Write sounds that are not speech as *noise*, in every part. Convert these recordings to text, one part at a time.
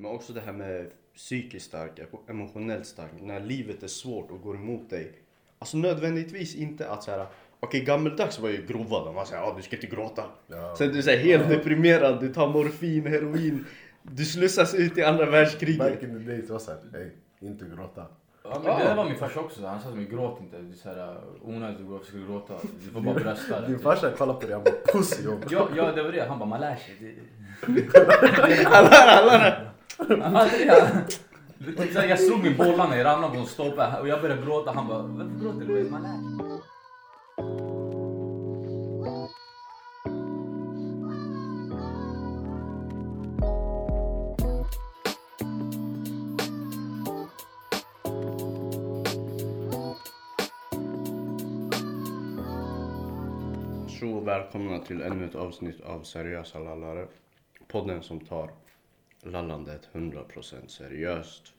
Men också det här med psykiskt stark, emotionellt stark. När livet är svårt och går emot dig. Alltså nödvändigtvis inte att så här. Okej gammeldags var ju grova, de var såhär, ah, du ska inte gråta. Ja. Sen du är så här, helt deprimerad, du tar morfin, heroin. Du slussas ut i andra världskriget. Back in the days var såhär, ey, inte gråta. Ja, men det där var min farsa också. Han sa till mig, gråt inte. Det är onödigt att gå- försöka gråta. Du får bara brösta. Din farsa kollade på dig, han bara pussy jobb. Ja, ja, det var det. Han bara, man lär sig. Det... Alla, alla. Ja, Jag slog min bollarna, jag ramlade på en stolpe och jag började gråta. Han bara, varför gråter du? Man lär välkomna till ännu ett avsnitt av Seriösa lallare. Podden som tar lallandet 100% seriöst.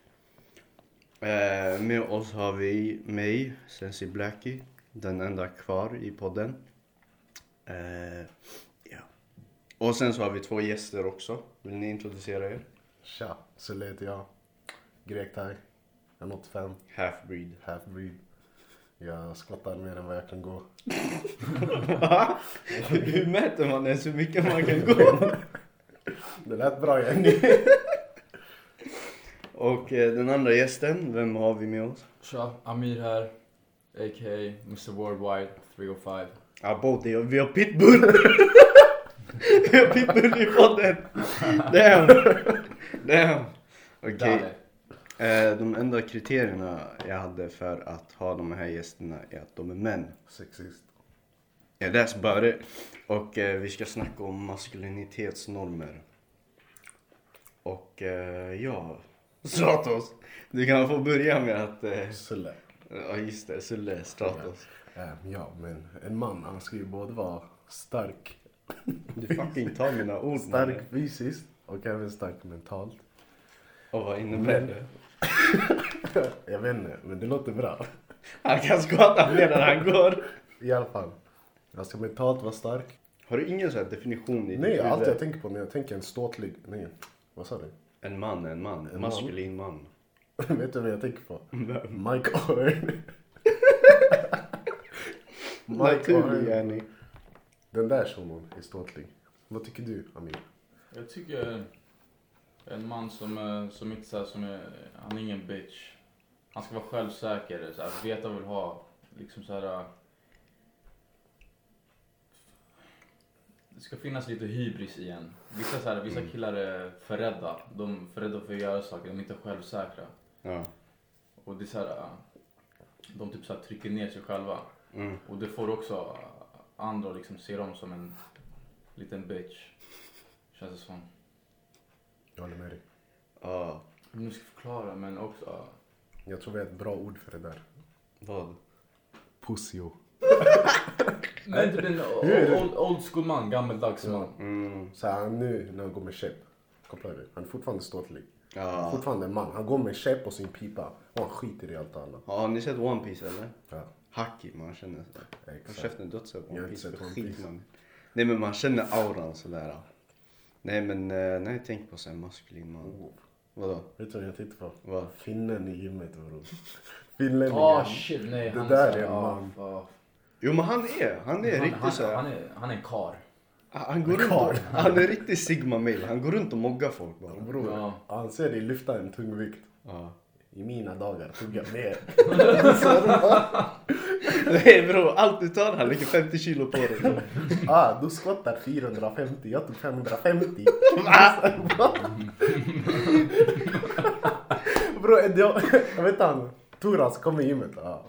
Eh, med oss har vi mig, Sensi Blackie, den enda kvar i podden. Eh, ja. Och sen så har vi två gäster också. Vill ni introducera er? Tja, Sulle heter jag. Grek-thai. 1,85. Half-breed. Half-breed. Jag skottar mer än vad jag kan gå. *laughs* Hur mäter man ens hur mycket man kan gå? *laughs* Det lät bra Jenny. *laughs* Och eh, den andra gästen, vem har vi med oss? Tja, Amir här. A.k.a. Mr Worldwide 305. Ja, både jag. Vi har pitbull! vi har pitbull i podden! Damn! Damn! Okej. Dale. Eh, de enda kriterierna jag hade för att ha de här gästerna är att de är män. Sexist. Ja, that's about it. Och eh, vi ska snacka om maskulinitetsnormer. Och eh, ja, Stratos. Du kan få börja med att... Eh, Sulle. ja just det, Sulle Stratos. Eh, ja, men en man han ska ju både vara stark, Du fucking tar mina ord *laughs* stark mannen. fysiskt och även stark mentalt. Och vad innebär det? *laughs* Jag vet inte, men det låter bra. Han kan skata mer än han går. I alla fall. Jag ska mentalt vara stark. Har du ingen sån här definition i ditt Nej, allt jag tänker på när jag tänker en ståtlig... Nej, vad sa du? En man, en man. En maskulin man. *laughs* Vet du vad jag tänker på? Mike Owen. *laughs* Mike Naturlig Owen. gärning. Den där shunon är ståtlig. Vad tycker du, Amir? Jag tycker en man som, är- som inte så här, som är, han är ingen bitch. Han ska vara självsäker, så här, veta vad han vill ha. Liksom så Det ska finnas lite hybris i en. Vissa, så här, vissa killar är för rädda. De är för rädda för att göra saker, de är inte självsäkra. Ja. Och det är så här, de typ så här trycker ner sig själva. Mm. Och det får också andra att liksom se dem som en liten bitch. Känns det som. Jag håller med dig. Ja. Nu ska förklara men också. Jag tror vi har ett bra ord för det där. Vad? Pussio. Men typ en old, old, school man, gammeldags man. Mm. Så nu när han går med käpp. Kopplar du? Han är fortfarande ståtlig. Ja. fortfarande en man. Han går med käpp och sin pipa. Och han skiter i allt och alla. Har ni sett One Piece eller? Ja, Haki, man känner sådär. Håll exakt. käften, du har inte sett Jag har One Piece. One Piece. man. Nej men man känner auran sådär. Nej men eh, när jag tänker på såhär maskulin man. Oh. Vadå? Vet du vad jag tänkte på? Vad? Finnen i gymmet bror. Finlänningen. Åh shit nej. Det han där så är en ja, man. ja. Jo men han är, han är Han, riktigt han, såhär. han, är, han är en kar. Han går runt och, *laughs* han är riktigt sigma male. Han går runt och moggar folk bara. Bror, Ja. han ser dig lyfta en tung vikt. Ja. I mina dagar tog jag mer. *laughs* *laughs* Nej bror, allt du tar han lägger 50 kilo på dig. Ah, du skottar 450, jag tog 550. Bro, jag, jag vet han, Toras kom i gymmet. Ah.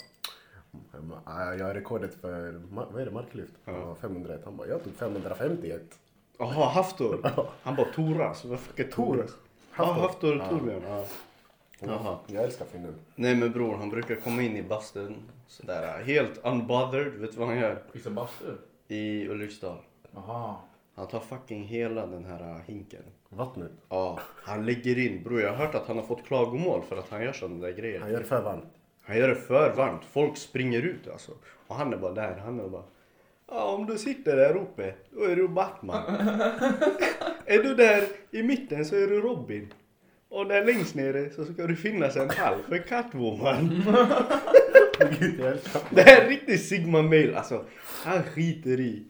Jag har rekordet för, vad är det, marklyft? Ah, 501. Han bara, jag tog 551. Jaha, Haftor. *laughs* Han bara Toras. Vad fuck är Toras? Ja, Haftor. Haftor Ja. Torbjörn. Ja. Jaha. Jag älskar finnen. Nej men bror, han brukar komma in i bastun sådär helt unbothered. Vet du vad han gör? Fixa bastu? I Ulriksdal. Jaha. Han tar fucking hela den här äh, hinken. Vattnet. Ja, han lägger in. Bror jag har hört att han har fått klagomål för att han gör sådana där grejer. Han gör för varmt. Han gör det för varmt. Folk springer ut alltså. Och han är bara där. Han är bara. Ja, om du sitter där uppe, då är du Batman. *laughs* är du där i mitten så är du Robin. Och där längst nere så ska det finnas en hall för Catwoman. *laughs* Det här är riktigt Sigma mail alltså. Han skiter i.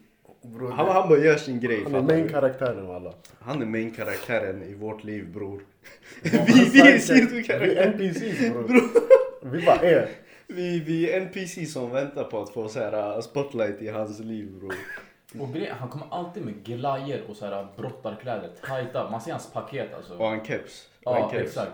Bror, Han, han bara gör sin grej. Han är fattar main du? karaktären av alla. Han är main karaktären i vårt liv bror. *laughs* Vi vi, vi är sidokaraktärer. Vi är NPCs bror. Vi bara är. Vi, vi är NPC som väntar på att få så här, uh, spotlight i hans liv bror. Och grejen, han kommer alltid med glajer och så här brottarkläder, tajta. Man ser hans paket alltså. Och en keps. Och en Ja, keps. exakt.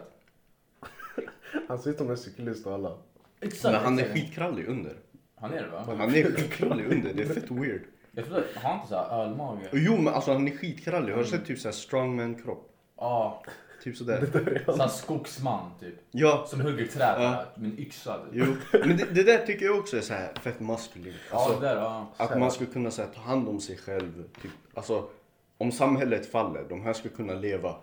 *laughs* Han ser ut som en cyklist och alla. Exakt. Men han är skitkrallig under. Han är det va? Han är skitkrallig under, det är fett weird. Jag tror att, har han inte såhär ölmage? Och jo men alltså han är skitkrallig, har du sett typ såhär strongman kropp? Ja, Typ sådär. såhär skogsman typ. Ja, Som hugger träd Ja. med en yxa. Typ. jo. Men det, det där tycker jag också är såhär fett maskulint. Ja, Alltså, det där, ja. att man ska kunna så här, ta hand om sig själv. Typ. Alltså, om samhället faller, de här ska kunna leva.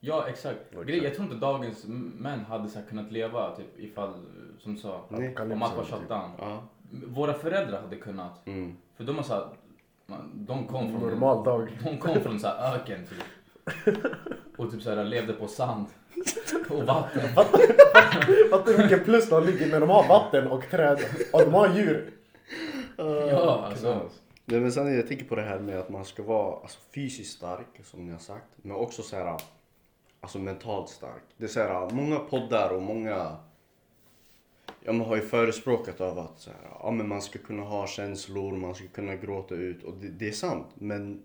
Ja, exakt. Grej, jag tror inte dagens män hade så här kunnat leva typ ifall, som du sa, Nej. om allt var Typ. shutdown. Ja. Våra föräldrar hade kunnat. Mm. För de har så här, de kom från Normal dag. De kom från så här öken typ. *laughs* Och typ så här levde på sand. Och vatten. Fattar du vilken plus de ligger när de har vatten och träd och de har djur? Ja, alltså. Nej, men sen jag tänker på det här med att man ska vara alltså, fysiskt stark, som ni har sagt. Men också så här, alltså mentalt stark. Det är så här, många poddar och många ja, man har ju förespråkat av att så här, ja, men man ska kunna ha känslor, man ska kunna gråta ut. Och det, det är sant. Men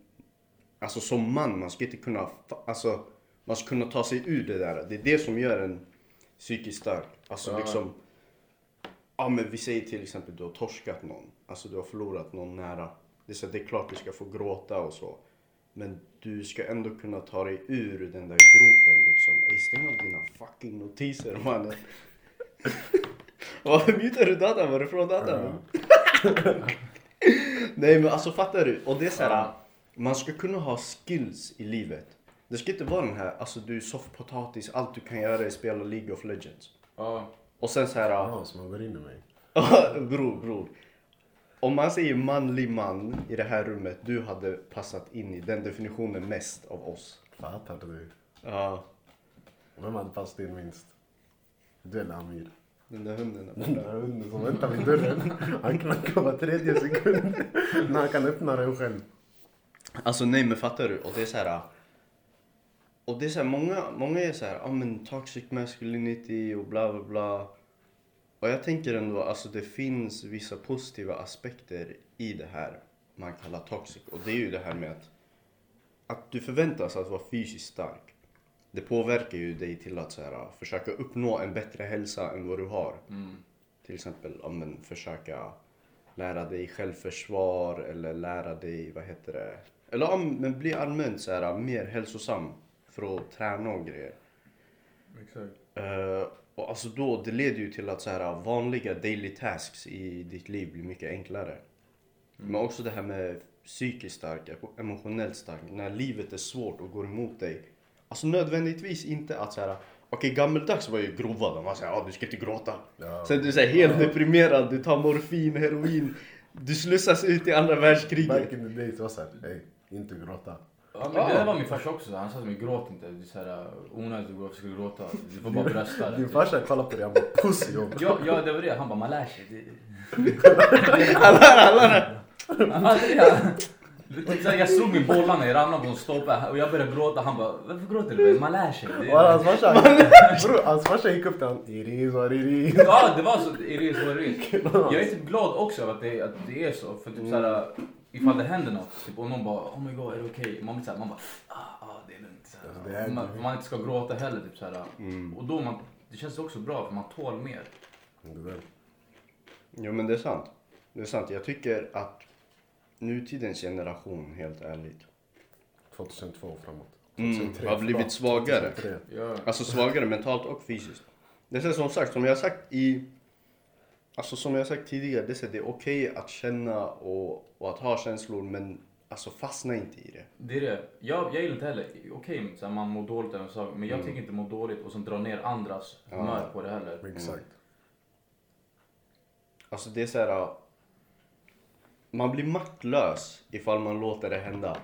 alltså som man, man ska inte kunna, alltså man ska kunna ta sig ur det där. Det är det som gör en psykiskt stark. Alltså Ja. liksom, ja men vi säger till exempel du har torskat någon. Alltså du har förlorat någon nära. Det är, så, det är klart du ska få gråta och så. Men du ska ändå kunna ta dig ur den där gropen liksom. Ey, stäng av dina fucking notiser mannen. Varför mutar du datan? Från datan? *laughs* Nej men alltså fattar du? Och det är så här, Ja. Man ska kunna ha skills i livet. Det ska inte vara den här, alltså du är soffpotatis, allt du kan göra är spela League of Legends. Ja. Och sen så här, Ja, som han går in i mig. *laughs* bror, bror. Om man säger manlig man i det här rummet, du hade passat in i den definitionen mest av oss. Fattar du? Ja, Vem hade passat in minst? Du eller Amir? den där hunden där Den där hunden som väntar vid dörren. Han knackar var tredje sekund. När han kan öppna den själv. Alltså nej men fattar du? Och det är så här. Och det är så här, många, många är så här, ja ah, men toxic masculinity och bla bla bla. Och jag tänker ändå, alltså det finns vissa positiva aspekter i det här man kallar toxic. Och det är ju det här med att, att du förväntas att vara fysiskt stark. Det påverkar ju dig till att så här, försöka uppnå en bättre hälsa än vad du har. Mm. Till exempel om men, försöka lära dig självförsvar eller lära dig, vad heter det? Eller om, men bli allmänt så här, mer hälsosam för att träna och grejer. Exakt. Eh, och alltså då, det leder ju till att så här, vanliga daily tasks i ditt liv blir mycket enklare. Men också det här med psykiskt stark, emotionellt stark. När livet är svårt och går emot dig. Alltså nödvändigtvis inte att så här. Okej gammeldags var ju grova, de var såhär, ah, du ska inte gråta. Ja. Sen du är helt deprimerad, du tar morfin, heroin. Du slussas ut i andra världskriget. Back in the days var såhär, ey, inte gråta. Ja, men det där var min farsa också. Han sa till mig, gråt inte. Det är så här onödigt att och försöka gråta. Du får bara brösta det. Din farsa kollade på dig, han bara pussy yo. Ja, ja, det var det. Han bara, man lär sig. Det... Han hade det. Det är så här, Jag slog med bollarna, jag ramlade på en stolpe och jag började gråta. Han bara, varför gråter du? Man lär sig. Det hans farsa, bror, hans farsa gick upp till honom. It is what it is. Ja, det var så. It is what it is. Jag är typ glad också att det, att det är så. För typ så här, ifall det händer något typ, och någon bara, oh my god, är det okej? Man blir så här, man bara, ah, ah det är lugnt. Så här. Det är- man, för man inte ska gråta heller. Typ, så här. Och då man, det känns också bra för man tål mer. Det. Jo men det är sant. Det är sant. Jag tycker att nutidens generation, helt ärligt, 2002 och framåt. Mm, 2003, har blivit svagare. 2003. Ja. Alltså svagare mentalt och fysiskt. Det är som sagt, som jag har sagt i... Alltså som jag sagt tidigare, det är, det okej att känna och, och att ha känslor men alltså fastna inte i det. Det är det. Jag, jag gillar inte heller, okej okay, man mår dåligt över en sak, men jag Mm. tänker inte må dåligt och sen dra ner andras humör på det heller. Exakt. Alltså det är så här. Man blir maktlös ifall man låter det hända.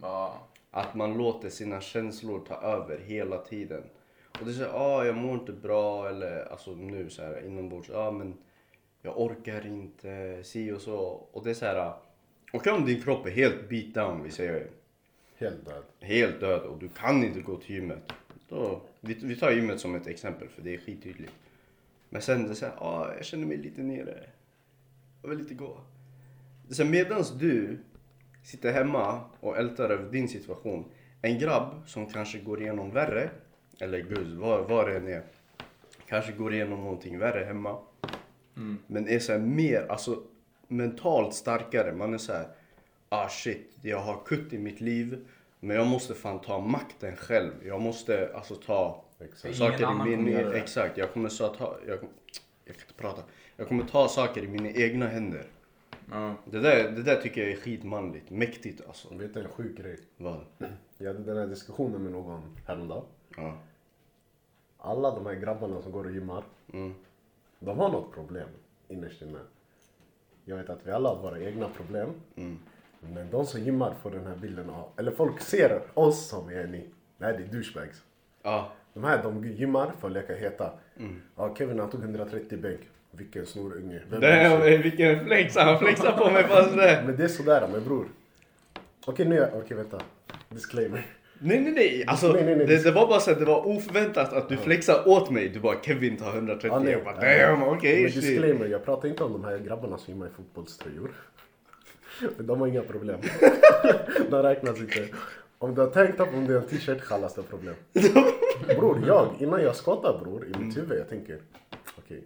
Ja. Att man låter sina känslor ta över hela tiden. Och det är såhär, ah, jag mår inte bra eller alltså nu så här inombords, ja ah, men jag orkar inte, si och så. Och det är så här, och om din kropp är helt beat down, vi säger Helt död. helt död och du kan inte gå till gymmet. Då, vi, vi tar gymmet som ett exempel för det är skittydligt. Men sen det är såhär, ah, jag känner mig lite nere. Jag vill inte gå. Så här, medans du sitter hemma och ältar över din situation. En grabb som kanske går igenom värre, eller gud, vad, vad det än är. Kanske går igenom någonting värre hemma. Men är så här mer, alltså mentalt starkare. Man är så här, ah shit, jag har kutt i mitt liv. Men jag måste fan ta makten själv. Jag måste alltså ta Exakt. Saker i min... det. Exakt, jag kommer så ta... Jag, jag kan inte prata. Jag kommer ta saker i mina egna händer. Ja. Det där, det där tycker jag är skitmanligt. Mäktigt alltså. Vet du en sjuk grej? Vad? Jag hade den här diskussionen med någon häromdagen. Ja. Alla de här grabbarna som går och gymmar, Mm. De har något problem innerst inne. Jag vet att vi alla har våra egna problem. Mm. Men de som gymmar får den här bilden av, eller folk ser oss som är ni. Nej, det är douchebags. Ja. De här de gymmar för att leka heta. Mm. Ja, Kevin han tog 130 bänk. Vilken snorunge. Vilken flex. Han flexar på mig fast det. Men det är sådär men bror. Okej nu, är jag- okej vänta. Disclaimer. Nej, nej, nej. Alltså, Nej, nej, nej. Det, det var bara så att det var oförväntat att du flexade åt mig. Du bara Kevin tar 130. Ja, nej. jag bara damn, okej. Men shit. disclaimer, jag pratar inte om de här grabbarna som gymmar i fotbollströjor. *laughs* Men de har inga problem. *laughs* de räknas inte. Om du har tänkt upp om det är en t-shirt kallas det problem. *laughs* Bror, jag, innan jag skottar bror, i mitt huvud jag tänker okej,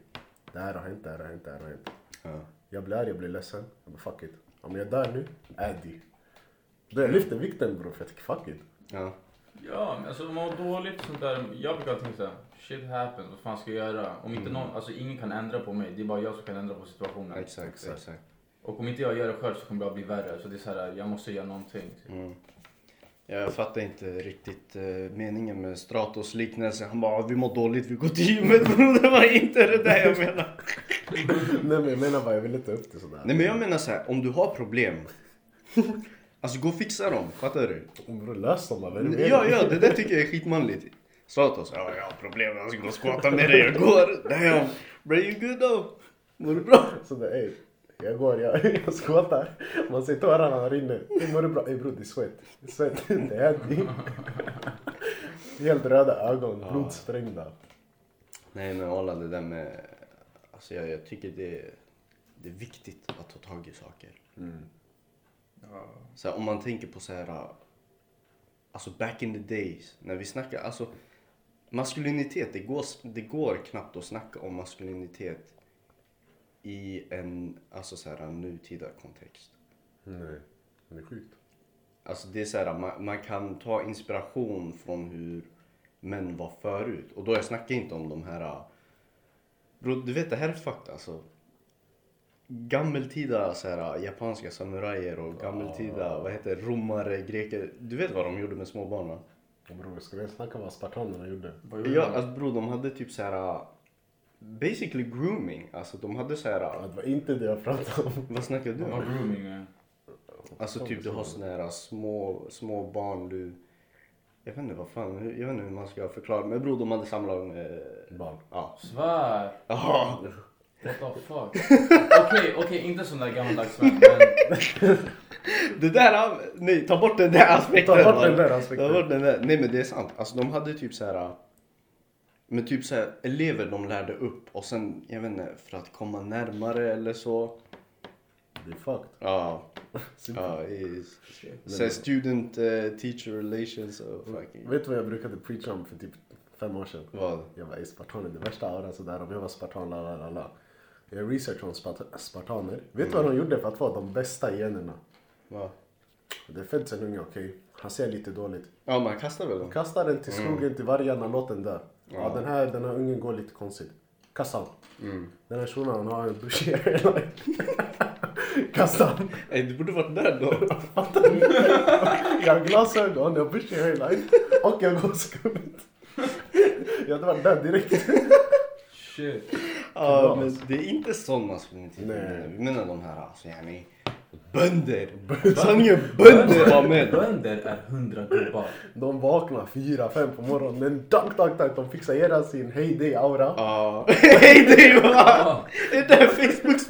det här har hänt, det här har hänt, det här har hänt. Ja. Jag blir arg, jag blir ledsen. Jag bara fuck it. Om jag är där nu, Addy. Då jag lyfter vikten bror, för jag tycker fuck it. Ja. Ja, men alltså må dåligt och sånt där. Jag brukar tänka såhär, shit happens, vad fan ska jag göra? Om inte någon, alltså ingen kan ändra på mig, det är bara jag som kan ändra på situationen. Exakt, Exakt. exakt. Och om inte jag gör det själv så kommer det bara bli värre. Så det är såhär, jag måste göra någonting. Mm. Jag fattar inte riktigt eh, meningen med Stratos liknelse. Han bara, vi mår dåligt, vi går till gymmet. *laughs* bror." det var inte det där jag menade. *laughs* Nej men jag menar bara, jag vill inte upp det sådär. Nej men jag menar så här, om du har problem. Alltså gå och fixa dem, fattar du? Bror lös dem vad är med Ja, ja, det där tycker jag är skitmanligt. Stratos, ja jag har problem, jag ska gå och squatta med dig, jag går. Damn, bro you good though? Mår du bra? Så det, ey, jag går, jag, jag skåtar. Man ser tårarna rinner. Mår du bra? Ey bror det är svett. Det är svett. Det är. Helt röda ögon, blodsprängda. Nej men alla det där med, alltså jag, jag tycker det, det är viktigt att ta tag i saker. Ja. Så här, om man tänker på så här, alltså back in the days, när vi snackar, alltså maskulinitet, det går, det går knappt att snacka om maskulinitet i en, alltså så här, nutida kontext. Nej, det är sjukt. Alltså det är så här, man, man kan ta inspiration från hur män var förut. Och då jag snackar inte om de här, bro, du vet det här är fucked alltså. Gammeltida så här, japanska samurajer och gammeltida, vad heter romare, greker. Du vet vad de gjorde med små barn va? Bror, ska vi snacka vad spartanerna gjorde? Vad gjorde Ja, de? alltså bro, de hade typ så här basically grooming. Alltså de hade så här, Ja, det var inte det jag pratade om. vad snackar du om? grooming? eh? Alltså typ du har såna här små, små barn du... Jag vet inte vad fan, jag vet inte hur man ska förklara. Men bror de hade samlat med... Barn. Ja. Svär! Ja. What the fuck? Okej, okej, inte sån där gammaldags vän, men *laughs* Det där, nej ta bort den där aspekten. Ta bort bara. den där aspekten. Ta bort den där. Nej men det är sant. Alltså de hade typ så här. Men typ så här, elever de lärde upp och sen, jag vet inte, för att komma närmare eller så. Det är fucked. Ja. *laughs* Ja, i så här student eh, teacher relations och fucking. Vet du vad jag brukade preacha om för typ fem år sedan? Vad? Jag var i spartaner, det värsta auran sådär. Om jag var spartan, la la la la. Jag researchade om spart- spartaner. Vet du vad de gjorde för att få de bästa generna? Vad? Det föds en unge, okej. Han ser lite dåligt. Ja man kastar väl dem? Kasta den till skogen, till vargarna, låt den dö. Ja, den, här, den här ungen går lite konstigt. Kasta han. Mm. Den här shunon han har en bushy hairline. *laughs* Kasta han. Ey du borde varit där då. *laughs* *laughs* Jag har glasögon, jag har bushy hairline och jag går skumt. Jag hade varit där direkt. shit. Ja men det är inte sån maskulinitet vi Nej. menar. Vi menar de här alltså yani. Bönder! Sanningen, bönder var med! Bönder är hundra gubbar. De vaknar fyra, fem på morgonen. Men tack, tack, tack. De fixar hela sin heyday aura. Ja. *laughs* Det är Johan! Det där Facebook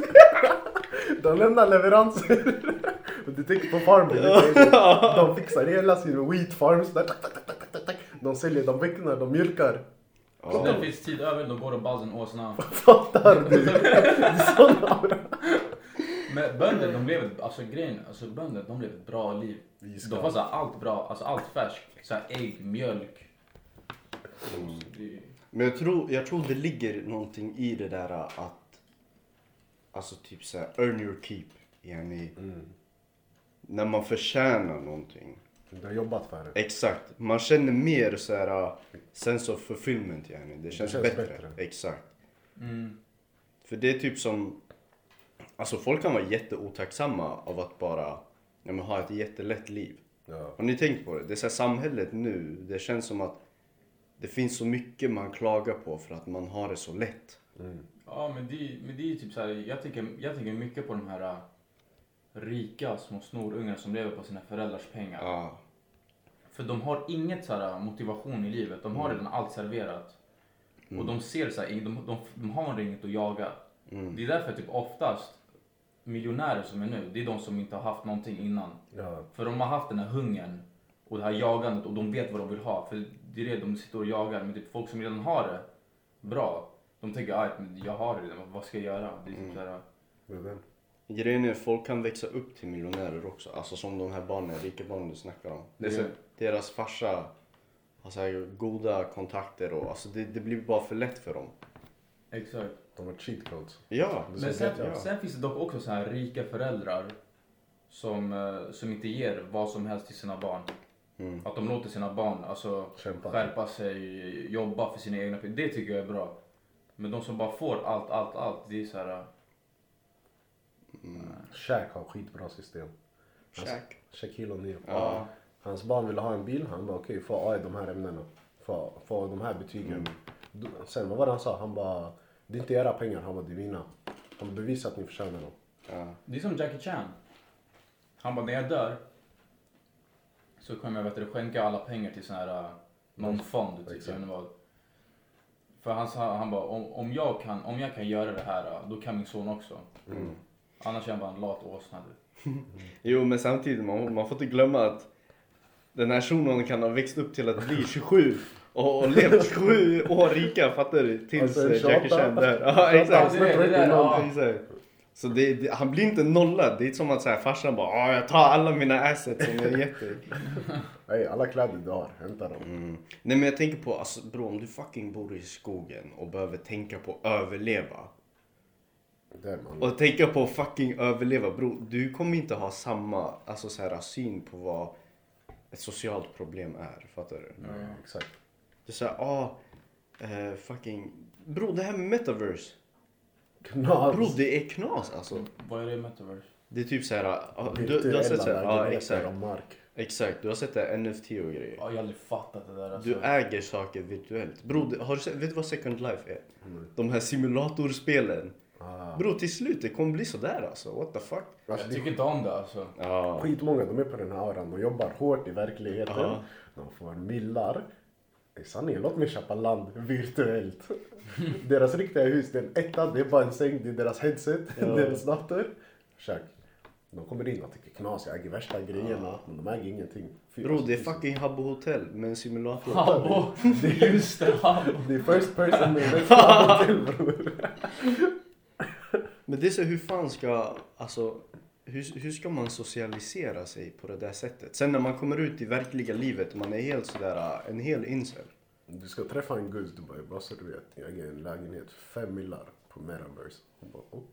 *laughs* De lämnar leveranser. *laughs* Du tänker på farmen. De fixar hela sin wheat farms. Tack. De säljer, de väcknar, de mjölkar. Sen finns tid över, då går och basen åsna. Fattar du? *laughs* Men bönder, de lever, alltså grejen, alltså bönder, de lever ett bra liv. De får så här allt bra, alltså allt färskt. Så här ägg, mjölk. Mm. Så det- Men jag tror, jag tror det ligger någonting i det där att Alltså typ såhär, earn your keep. Yani, När man förtjänar någonting. Du har jobbat för det. Exakt. Man känner mer såhär uh, sense of fulfillment yani. Det känns, känns bättre. bättre. Exakt. Mm. För det är typ som Alltså folk kan vara jätteotacksamma av att bara ja, men, ha ett jättelätt liv. Ja. Har ni tänkt på det? Det är så här, samhället nu, det känns som att det finns så mycket man klagar på för att man har det så lätt. Ja men det, men det är ju typ så här, jag tänker, jag tänker mycket på de här äh, rika små snorungar som lever på sina föräldrars pengar. Ja. För de har inget så här motivation i livet. De har redan allt serverat. Och de ser så här, de, de, de har inget att jaga. Det är därför typ oftast miljonärer som är nu, det är de som inte har haft någonting innan. Ja. För de har haft den här hungern och det här jagandet och de vet vad de vill ha. För det är det de sitter och jagar. Men typ folk som redan har det bra, de tänker att jag har det redan, vad ska jag göra? Det är typ så här. Grejen är folk kan växa upp till miljonärer också. Alltså som de här barnen, rika barnen du snackar om. Det är så, deras farsa har så här goda kontakter och alltså det, det blir bara för lätt för dem. Exakt. De har cheat codes. Ja. Men sen, sen finns det dock också så här rika föräldrar som, eh, som inte ger vad som helst till sina barn. Mm. Att de låter sina barn alltså, Kämpa. skärpa sig, jobba för sina egna pengar. Det tycker jag är bra. Men de som bara får allt, allt, allt. Det är så här... Shaq har skitbra system. Shaq. Shaquille O'Neal. Ja. Hans barn ville ha en bil. Han bara okej, få A i de här ämnena. Få, få de här betygen. Du- Sen vad var det han sa? Han bara, det är inte era pengar. Han bara, det är mina. Han bevisar att ni förtjänar dem. Ja. Det är som Jackie Chan. Han bara, när jag dör så kommer jag vet du, skänka alla pengar till sån här, uh, någon fond. Typ, jag vad. För han sa, han bara, om, om, jag kan, om jag kan göra det här, uh, då kan min son också. Annars är han bara en lat åsna. du. *laughs* Jo men samtidigt, man, man får inte glömma att den här shunon kan ha växt upp till att bli 27 och, och levt *laughs* 27 år rika, fattar du? Tills Alltså, Jackie 28. Chan där. Ja 28. exakt. det, det, där, ja. exakt. Så det, det, han blir inte nollad. Det är inte som att så här, farsan bara "Ah, jag tar alla mina assets som är jätte... *laughs* Nej, alla kläder du har, hämta dem. Mm. Nej men jag tänker på, alltså bro om du fucking bor i skogen och behöver tänka på att överleva. Man. Och tänka på att fucking överleva bro. Du kommer inte ha samma alltså, så här, syn på vad ett socialt problem är. Fattar du? Ja, exakt. Det är såhär, ah, eh, fucking... Bro det här med metaverse. Knas. Bro det är knas alltså. Vad är det metaverse? Det är typ såhär, ah, du, du har sett såhär, ja lägenheter exakt. mark. Exakt, du har sett det här NFT och grejer. Ja, jag har aldrig fattat det där. Alltså. Du äger saker virtuellt. Bro, har du sett, vet du vad Second Life är? De här simulatorspelen. Ah. Bro, till slut det kommer bli sådär alltså. What the fuck? Alltså, jag det är tycker inte om det alltså. Ja. skitmånga, de är på den här auran. De jobbar hårt i verkligheten. Ja. De får millar. I sanningen, låt mig köpa land virtuellt. *laughs* deras riktiga hus, det är en etta, det är bara en säng, det är deras headset, *laughs* deras dator. Käk. De kommer in och tycker knas, jag äger värsta grejerna. Men de äger ingenting. Fy, Bro, alltså, det är fucking Habbo Hotel med en simulator. Habbo! *laughs* Just det, Habbo. Det är first person med bästa till bror. Men det är så hur fan ska, alltså, hur, hur ska man socialisera sig på det där sättet? Sen när man kommer ut i verkliga livet, man är helt sådär, en hel incel. Du ska träffa en guzz, du bara, bara så du vet, jag äger en lägenhet, fem millar på metaverse. Hon bara, och?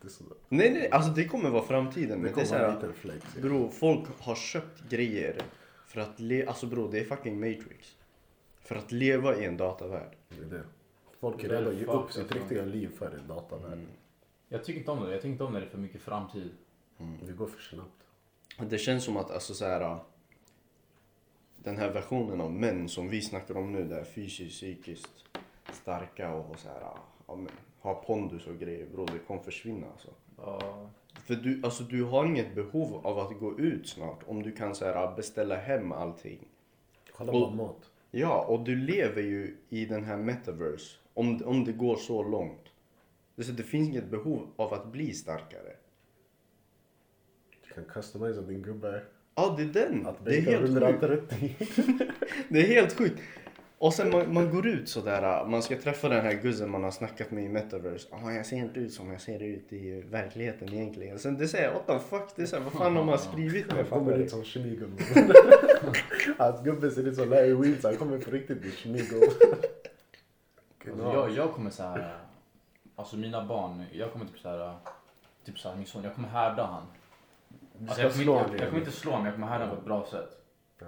Det är sådär. Nej nej, alltså det kommer vara framtiden. Det Men det är kommer såhär, liten flex. ja. bro, folk har köpt grejer för att le, alltså bro, det är fucking Matrix. För att leva i en datavärld. Det är det. Folk är att ge upp sitt alltså. riktiga liv för en datavärld. Jag tycker inte om det. Jag tycker inte om när det är för mycket framtid. Det går för snabbt. Det känns som att alltså så här, den här versionen av män som vi snackar om nu, där fysiskt, psykiskt starka och så här, ja, men, ha pondus och grejer, bro, det kommer försvinna alltså. Ja. För du, alltså, du har inget behov av att gå ut snart om du kan så här, beställa hem allting. Kolla Och- på mat. Ja, och du lever ju i den här metaverse. Om, om det går så långt. Det, så det finns inget behov av att bli starkare. Du kan customisa din gubbe. Ja, det är den. Att Det är helt sjukt. 130. *laughs* *laughs* Det är helt sjukt. Och sen man, man går ut sådär, man ska träffa den här guzzen man har snackat med i metaverse. Ja, jag ser inte ut som jag ser ut i verkligheten egentligen. Sen det säger what the fuck, det är såhär, vad fan har man skrivit med? Han kommer du? ut som Schmigo. Hans *laughs* gubbe ser ut som Larry Weeds. Han kommer på riktigt bli Schmigo. Alltså, jag, jag kommer så här, alltså mina barn, jag kommer typ så här, typ så här, min son, jag kommer härda han. Alltså, jag, kommer inte, honom jag kommer inte slå honom, jag kommer härda honom på ett bra sätt. Ja.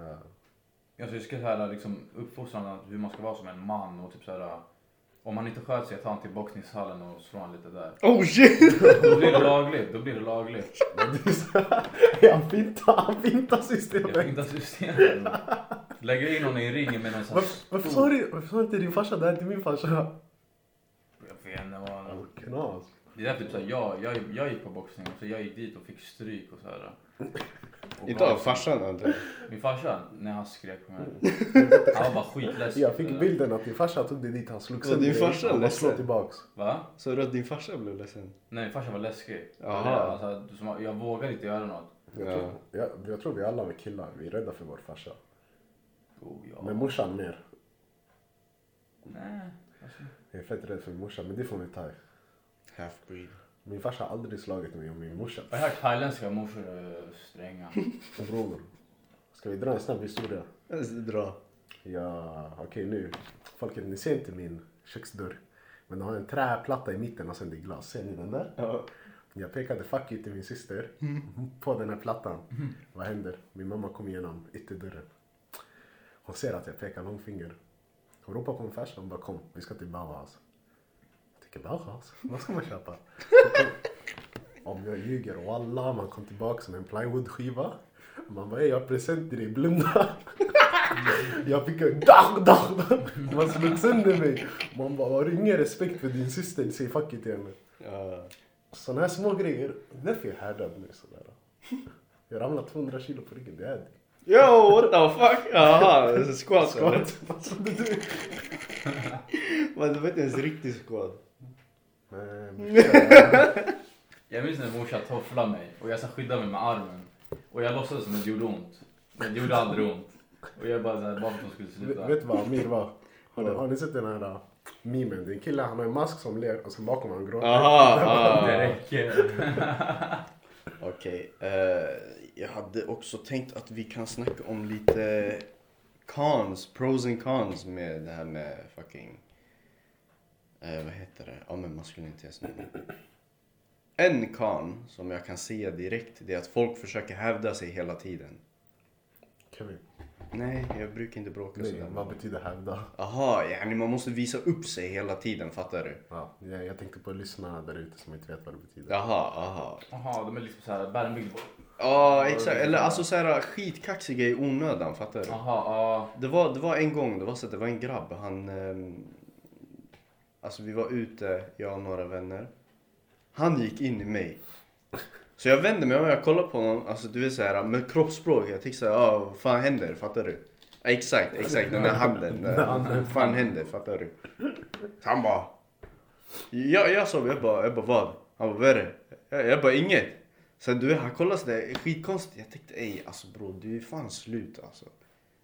Alltså, jag ska så här, liksom, uppfostra honom hur man ska vara som en man och typ så här, om han inte sköter sig, jag tar honom till boxningshallen och slår honom lite där. Oh shit! Då blir det lagligt, då blir det lagligt. Han fintar, han fintar Jag systemet. fick inte systemet. Lägger in honom i ringen med någon sån här Varför, sa du, inte din farsa det här till min farsa? Jag vet inte vad. Knas. Det är typ såhär, jag, jag, jag gick på boxning och så jag gick dit och fick stryk och såhär. Och Inte av farsan inte. Min farsa, när han skrek på mig. *laughs* Han var bara skitledsen. Jag fick bilden att din farsa tog dig dit, han slog sönder din farsa ledsen? slå tillbaks. Va? Så du att din farsa blev ledsen? Nej, min farsa var läskig. Jaha. Alltså, som- jag vågade inte göra något. Jag, Ja. tror, jag, jag tror vi alla är killar, vi är rädda för vår farsa. Oh, ja. Men morsan mer. Nej. Alltså, Jag är fett rädd för morsan, men det får vi ta. Half-breed. Min farsa har aldrig slagit mig om min morsa. jag har hört thailändska morsor är stränga. Bror, ska vi dra en snabb historia? Dra. Ja, okej nu. Folket, ni ser inte min köksdörr. Men den har en träplatta i mitten och sen det är glas. Ser ni den där? Ja. Jag pekade fuck you till min syster på den här plattan. Vad händer? Min mamma kom igenom ytterdörren. Hon ser att jag pekar långfinger. Hon ropar på min farsa och bara kom, vi ska till Bauhaus. Jag tycker Bauhaus? Vad ska man köpa? *laughs* Om jag ljuger, wallah, man kom tillbaka med en plywoodskiva. Man bara, "Ey, jag har present till dig, blunda. *laughs* Jag fick en dag, dag, dag. Man slog sönder mig. Man bara, har ingen respekt för din syster? Säg fuck it till henne. Ja. Sådana här små grejer, det är därför jag är härdad nu sådär. Jag ramlade 200 kilo på ryggen, det är det. Yo, what the fuck? Jaha, squat eller? Skott. *laughs* Vad trodde du? Men det var inte ens riktig squat. *laughs* Jag minns när morsan tofflade mig och jag så skyddade mig med armen. Och jag låtsades som att det gjorde ont. Men det gjorde aldrig ont. Och jag bara såhär, bara för att de skulle sluta. vet du vad Amir var? Har ni, har ni sett den här uh, memen? Det är en kille, han har en mask som ler och sen bakom han gråter. Aha, *laughs* Det räcker. Okej, eh, jag hade också tänkt att vi kan snacka om lite cons, pros and cons med det här med fucking, eh, vad heter det, ja men maskulinitetsnormer. En con som jag kan se direkt det är att folk försöker hävda sig hela tiden. Kevin, Nej, jag brukar inte bråka nej, sådär. vad betyder hävda? Aha, yani man måste visa upp sig hela tiden, fattar du? Ja, jag, jag tänkte på lyssnarna där ute som inte vet vad det betyder. Jaha, aha. Jaha, de är liksom såhär, bär en bild på. Ja, exakt. Eller alltså såhär skitkaxiga i onödan, fattar du? Jaha, ja. Det var, det var en gång, det var så att det var en grabb, han... ehm, alltså vi var ute, jag och några vänner. Han gick in i mig. Så jag vände mig om och jag kollade på honom, alltså du vet såhär med kroppsspråk, jag tänkte såhär, ja vad fan händer, fattar du? Exakt, exakt, den där handen. Vad fan händer, fattar du? Så han bara... Jag, jag sa, jag bara, jag bara vad? Han bara, vad är det? Jag, jag bara, inget. Så du han kollade sådär skitkonstigt. Jag tänkte, ej alltså bror, du är fan slut alltså.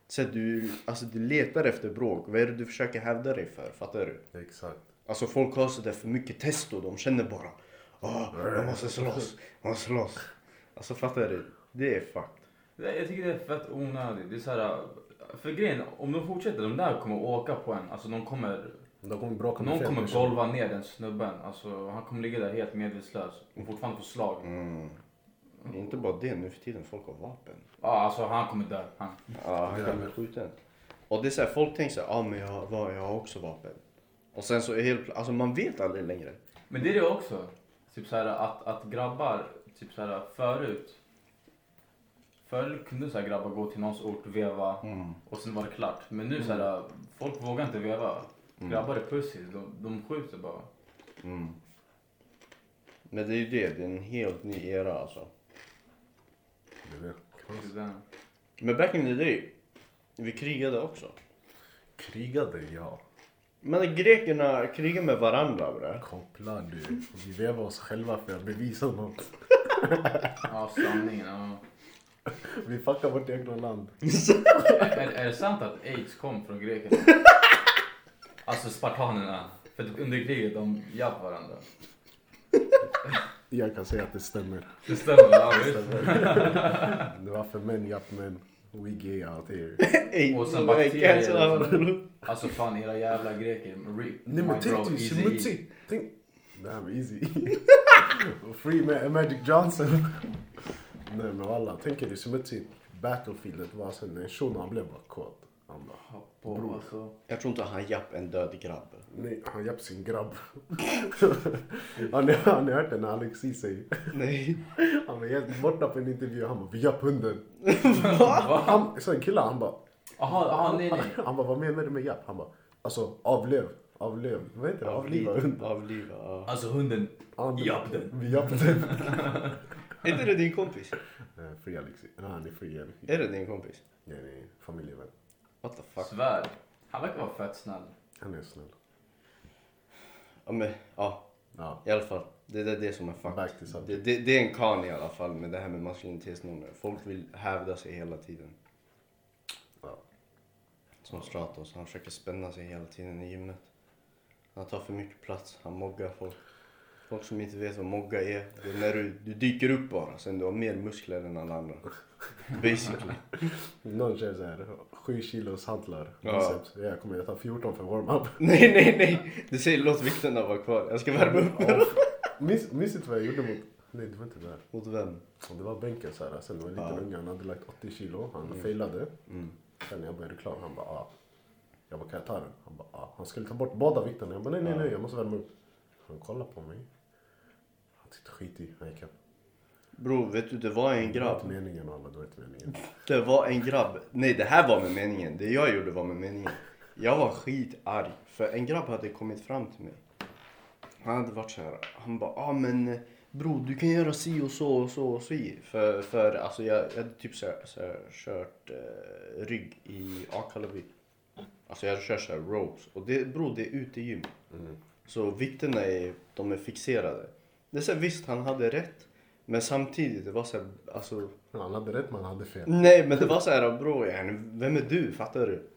Så du, alltså du letar efter bråk. Vad är det du försöker hävda dig för? Fattar du? Exakt. Alltså folk har sådär för mycket testo. De känner bara, åh, jag måste slåss, jag måste slåss. Alltså fattar du? Det är fucked. Jag tycker det är fett onödigt. Det är såhär, för grejen, om de fortsätter, de där kommer åka på en. Alltså de kommer, De kommer bråka med någon kommer golva ner den snubben. Alltså han kommer ligga där helt medvetslös och fortfarande få slag. Mm. Det är inte bara det, nu för tiden folk har vapen. Ja, alltså han kommer dö. Han. Ja, han kan bli skjuten. Och det är så här, folk tänker så här, ja ah, men jag, jag har också vapen. Och sen så är helt alltså man vet aldrig längre. Men det är det också. Typ så här att, att grabbar, typ så här förut. Förr kunde så här grabbar gå till någons ort, veva och sen var det klart. Men nu så här, folk vågar inte veva. Grabbar är pussy, de, de skjuter bara. Mm. Men det är ju det, det är en helt ny era alltså. Det är det. Men back in the day, vi krigade också. Krigade, ja. Men grekerna krigade med varandra bre. Kopplar du. Vi vevar oss själva för att bevisa något. *laughs* Ja, sanningen. Ja. Vi fuckar vårt egna land. Är, är det sant att aids kom från grekerna? Alltså spartanerna. För att under kriget de japp varandra. Jag kan säga att det stämmer. Det stämmer, ja visst. Det var för män, japp men. We gay out here. Ey, Och sen bakterier. *laughs* Alltså fan era jävla greker. Rip, Nej men tänk dig easy, smutsigt. Tänk. Damn easy. *laughs* Free Ma- Magic Johnson. *laughs* Nej men alla, tänk er det smutsigt. Battlefieldet var sen en shuno han blev bara kåt. Han bara. På, alltså. Jag tror inte han japp en död grabb. nej han japp sin grabb. *laughs* har, ni, har ni hört det när Alexis säger? Nej. *laughs* Han var helt borta på en intervju han bara vi japp hunden. *laughs* Va? Han, så en kille han bara, Jaha, aha, nej nej. han bara vad menar du med japp? Han bara alltså avlöv, avlöv, vad heter det? Avliva hunden. Avliva, ja. Alltså hunden, japp den. Vi japp den. Är inte det din kompis? Eh, Free Alexis. Nej han är free Alexis. Är det din kompis? Nej nej, familjevän. What the fuck? Svär. Han verkar vara fett snäll. Han är snäll. Ja men, ja. Ja. I alla fall. Det är det som är subject. Det, det, det är en kan i alla fall med det här med maskulinitetsnormer. Folk vill hävda sig hela tiden. Ja. Som Stratos, han försöker spänna sig hela tiden i gymmet. Han tar för mycket plats, han moggar folk. Folk som inte vet vad mogga är, det är när du, du dyker upp bara, sen du har mer muskler än alla andra. Basically. *laughs* Någon kör såhär, sju kilos hantlar, Ja. Jag kommer att ta 14 för warm-up. *laughs* Nej, nej, nej! Du säger låt vikterna vara kvar, jag ska värma upp mig. Minns minns du vad jag gjorde mot, nej du var inte där. Mot vem? Det var bänken såhär, sen var en liten Ja. unge, han hade lagt 80 kilo, han failade. Mm. Sen när jag började klar, han bara ah. Jag bara kan jag ta den? Han bara ah. Han skulle ta bort båda vikterna. Jag bara nej nej nej, jag måste värma upp. Han kollade på mig. Tyckte skit i, han gick hem. Bror, vet du, det var en Det var grabb. inte meningen alla, det var inte meningen. Det var en grabb. Nej, det här var med meningen. Det jag gjorde var med meningen. Jag var skitarg. För en grabb hade kommit fram till mig. Han hade varit så här. Han bara, ah men bror du kan göra si och så och så och si. För, för alltså jag, jag hade typ så här, så här, kört eh, rygg i Akalavi. Alltså jag hade kört så här ropes. Och det, bror det är utegym. Så vikterna är, de är fixerade. Det är så här, visst han hade rätt. Men samtidigt, det var så här, alltså Han hade rätt men han hade fel. Nej men det var så här bro, yani, vem är du? Fattar du?